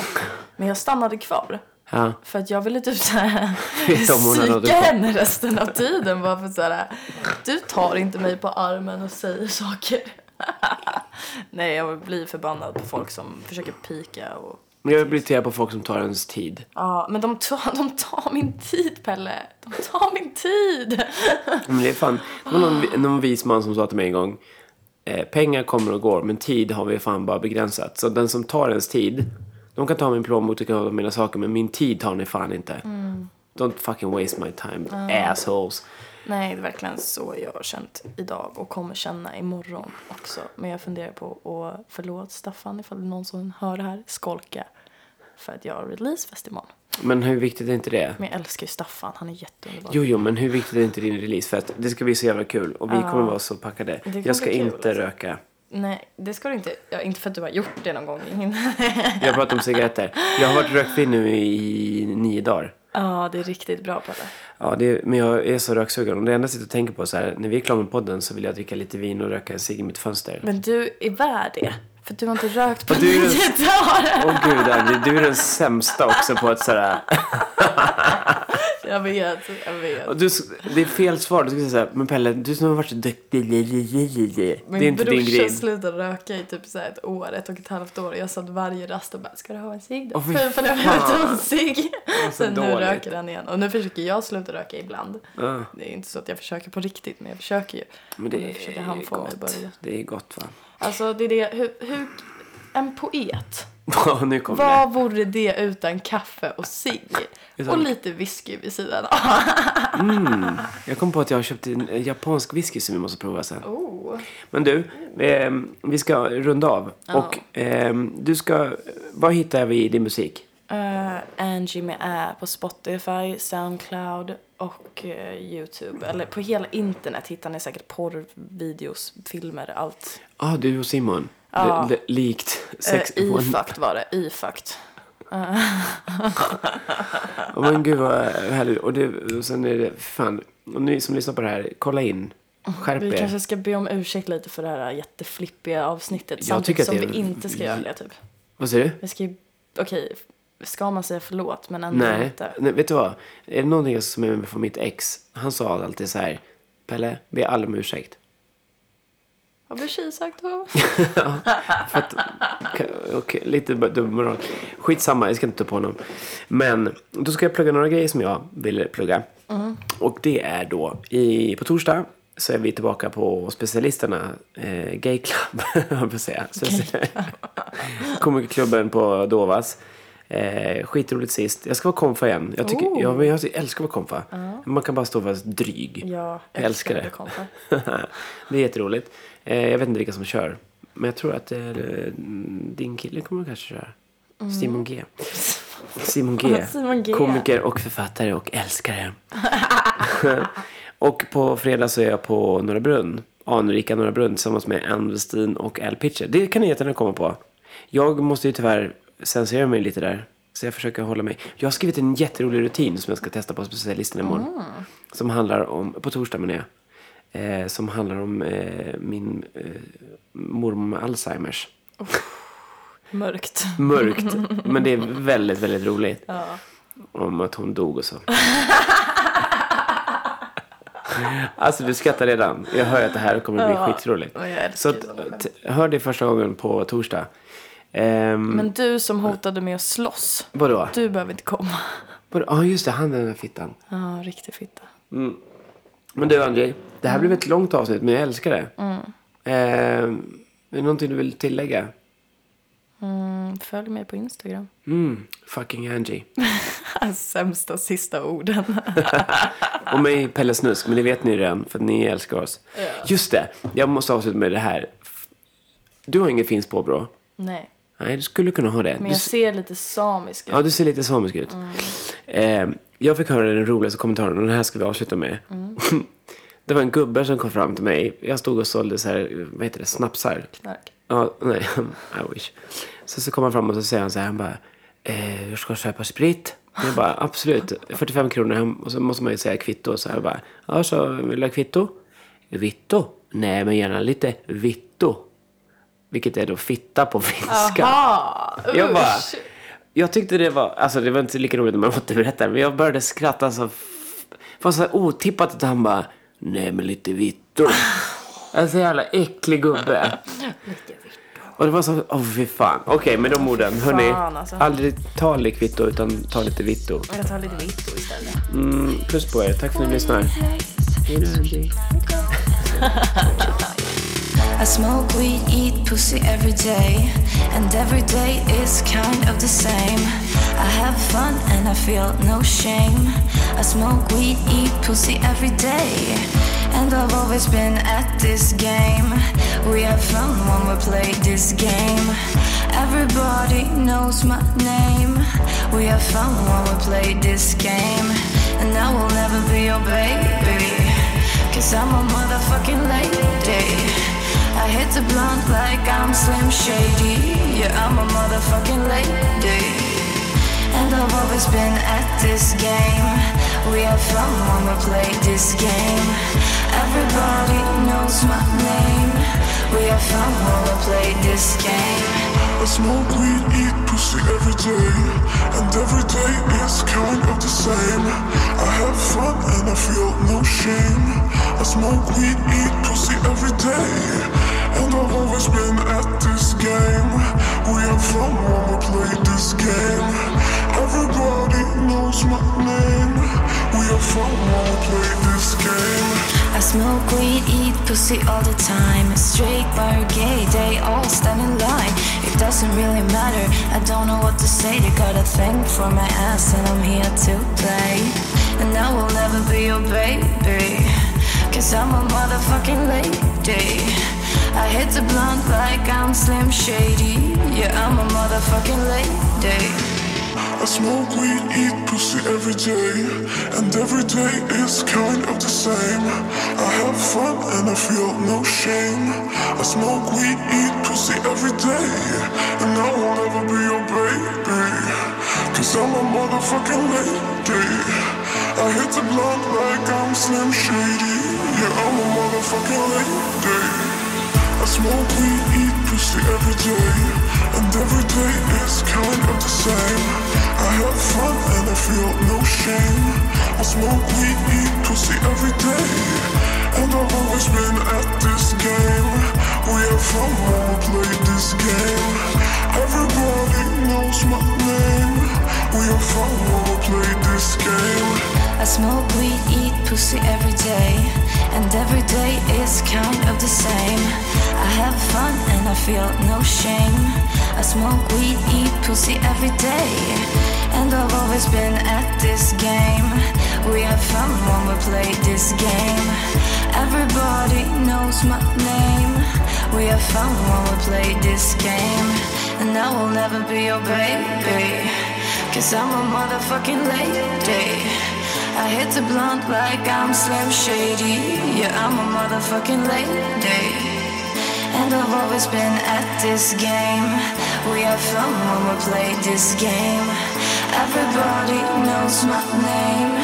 Men jag stannade kvar. Ja. För att jag ville typ såhär [laughs] psyka henne resten av tiden. Bara för såhär, du tar inte mig på armen och säger saker. [laughs] Nej, jag blir förbannad på folk som försöker pika och Men jag blir irriterad på folk som tar ens tid. Ja, men de tar, de tar min tid, Pelle. De tar min tid. Men det är fan, det var någon, någon vis man som sa till mig en gång. Eh, pengar kommer och går, men tid har vi fan bara begränsat. Så den som tar ens tid, de kan ta min plånbok, de kan ta mina saker, men min tid tar ni fan inte. Mm. Don't fucking waste my time, assholes. Nej, det är verkligen så jag har känt idag och kommer känna imorgon också. Men jag funderar på att förlåt Staffan ifall det är någon som hör det här, skolka. För att jag har releasefest imorgon. Men hur viktigt är inte det? Men jag älskar ju Staffan, han är jätteunderbar. Jo, jo, men hur viktigt är inte din releasefest? Det ska bli så jävla kul och vi kommer vara så packade. Jag ska inte alltså. röka. Nej, det ska du inte. Ja, inte för att du har gjort det någon gång. Jag pratar om cigaretter. Jag har varit rökfri nu i nio dagar. Ja, det är riktigt bra Pelle. Ja, det är, men jag är så röksugen. Och det enda jag sitter och tänker på så här, när vi är klara med podden så vill jag dricka lite vin och röka en cigg i mitt fönster. Men du är värd det. För du har inte rökt på är nio dagar. Åh gud, Andy, du är den sämsta också på att sådär... [laughs] Jag vet, jag vet. Du, det är fel svar. Du ska säga såhär, men Pelle, du som har varit så duktig. Det är Min inte din brorsa grej. slutade röka i typ så här ett år, ett och ett halvt år. Jag satt varje rast och bara, ska du ha en cigg fy för för fan. var en cigg. Sen nu dåligt. röker han igen. Och nu försöker jag sluta röka ibland. Ja, Det är inte så att jag försöker på riktigt, men jag försöker ju. men det nu försöker han är mig gott. börja. Det är gott va? Alltså det är det, hur, hur en poet [laughs] nu kommer det. Vad vore det utan kaffe och cigg? Utan- Och lite whisky vid sidan av. [laughs] Jag kom på att jag har köpt en japansk whisky som vi måste prova sen. Oh. Men du, eh, vi ska runda av. Och eh, du ska... Vad hittar vi i din musik? Eh, Angie med Ä på Spotify, Soundcloud och eh, Youtube. Eller på hela internet hittar ni säkert porrvideos, filmer, allt. Ja, ah, du och Simon. Ja. Det, likt Uh, sex... iFucked var det, iFucked. Oh, men gud vad härligt. Och, det, och sen är det... Fan. Och ni som lyssnar på det här, kolla in. Skärp Vi er. kanske ska be om ursäkt lite för det här jätteflippiga avsnittet. Jag samtidigt som är- vi inte ska göra det typ. Vad säger du? Vi ska ju, okej, ska man säga förlåt men ändå Nej. inte. Nej, vet du vad? Är det någonting som är från mitt ex? Han sa alltid så här. Pelle, be aldrig om ursäkt. Vad blir tjej sagt då? [laughs] För att, okej, lite dubbelmoral. Skitsamma, jag ska inte ta på honom. Men då ska jag plugga några grejer som jag vill plugga. Och det är då i, på torsdag så är vi tillbaka på specialisterna eh, Gay Club, [laughs] höll jag på att säga. [laughs] Komikerklubben på Dovas. Eh, skitroligt sist. Jag ska vara konfa igen. Jag, tycker, Oh. ja, men jag älskar att vara konfa. Man kan bara stå och vara dryg. Jag Jag älskar det. det är jätteroligt. Eh, jag vet inte vilka som kör. Men jag tror att eh, din kille kommer kanske köra. Simon G. [laughs] Simon G. Simon G. Komiker och författare och älskare. [laughs] och på fredag så är jag på Norra Brunn. Anrika Norra Brunn tillsammans med Ann Westin och Al Pitcher. Det kan ni jättegärna komma på. Jag måste ju tyvärr censurera mig lite där. Så jag försöker hålla mig. Jag har skrivit en jätterolig rutin som jag ska testa på specialisten imorgon. Som handlar om, på torsdag menar jag. Eh, som handlar om eh, min eh, mormor med Alzheimers. Mörkt. Mörkt, [laughs] men det är väldigt, väldigt roligt. Om att hon dog och så. [laughs] alltså du skrattar redan. Jag hör att det här kommer bli skitroligt. och jag älskar Så att, hör det första gången på torsdag. Ehm, Men du som hotade med att slåss, vadå? du behöver inte komma. Ja, ah, just det. Han den där fittan. Ja, riktig fitta. Men du André, det här blev ett långt avsnitt, men jag älskar det. Mm. Ehm, är det någonting du vill tillägga? Mm, följ mig på Instagram. Mm, fucking Angie. [laughs] Sämsta sista orden. [laughs] Och mig Pelle Snusk, men det vet ni redan för att ni älskar oss. Just det, jag måste avsluta med det här. Du har inget fint påbrå. Nej, Nej, du skulle kunna ha det. men Du, jag ser lite samisk ut. ja, du ser lite samisk ut. Eh, jag fick höra den roligaste kommentaren och den här ska vi avsluta med. [laughs] det var en gubbe som kom fram till mig. Jag stod och sålde så här, vad heter det, snapsar. Knark. Ja, nej, [laughs] I wish. Så, så kommer han fram och så säger han så här, han bara, eh, jag ska köpa sprit. Jag bara, [laughs] absolut, 45 kronor. Och så måste man ju säga kvitto. Så jag bara, ja, så vill du ha kvitto? Vitto? Nej, men gärna lite vitto. Vilket är då fitta på finska. Aha, Jag bara, usch. Jag tyckte det var, alltså det var inte lika roligt när man återberättar, men jag började skratta så, det var så här otippat att han bara, nej men lite vitto. Alltså [laughs] jävla äcklig gubbe. [laughs] Och det var så, åh fy fan. Okej, med de orden, hörni. fan, alltså. Aldrig ta lite kvitto utan ta lite vitto. Jag tar lite vitto istället. Mm, puss på er, tack för att ni lyssnar. [laughs] I smoke weed, eat pussy every day, and every day is kind of the same. I have fun and I feel no shame. I smoke weed, eat pussy every day, and I've always been at this game. We have fun when we play this game. Everybody knows my name. We have fun when we play this game, and I will never be your baby. Cause I'm a motherfucking lady. I hit the blunt like I'm Slim Shady. Yeah, I'm a motherfucking lady. And I've always been at this game. We have fun when we play this game. Everybody knows my name. We have fun when we play this game. I smoke weed, eat pussy every day, and every day is kind of the same. I have fun and I feel no shame. I smoke weed, eat pussy every day, and I've always been at this game. We have fun when we play this game. Everybody knows my name. We have fun when we play this game. I smoke weed, eat pussy all the time. Straight bar, gay, they all stand in line. It doesn't really matter, I don't know what to say. They got a thing for my ass, and I'm here to play. And I will never be your baby, cause I'm a motherfucking lady. I hit the blunt like I'm Slim Shady. Yeah, I'm a motherfucking lady. I smoke weed, eat pussy every day, and every day is kind of the same. I have fun and I feel no shame. I smoke weed, eat pussy every day, and I will never be your baby. Cause I'm a motherfucking lady. I hit the block like I'm Slim Shady. Yeah, I'm a motherfucking lady. I smoke weed, eat pussy every day, and every day is kind of the same. I have fun and I feel no shame. I smoke weed, eat pussy every day, and I've always been at this game. We have fun when we play this game. Everybody knows my name. We have fun when we play this game. I smoke weed, eat pussy every day, and every day is kind of the same. I have fun and I feel no shame. I smoke weed, eat pussy every day, and I've always been at this game. We have fun when we play this game. Everybody knows my name. We have fun when we play this game, and I will never be your baby. Cause I'm a motherfucking lady. I hit the blunt like I'm Slim Shady. Yeah, I'm a motherfucking lady. And I've always been at this game. We have fun when we play this game. Everybody knows my name.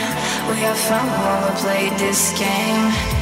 We have fun when we play this game.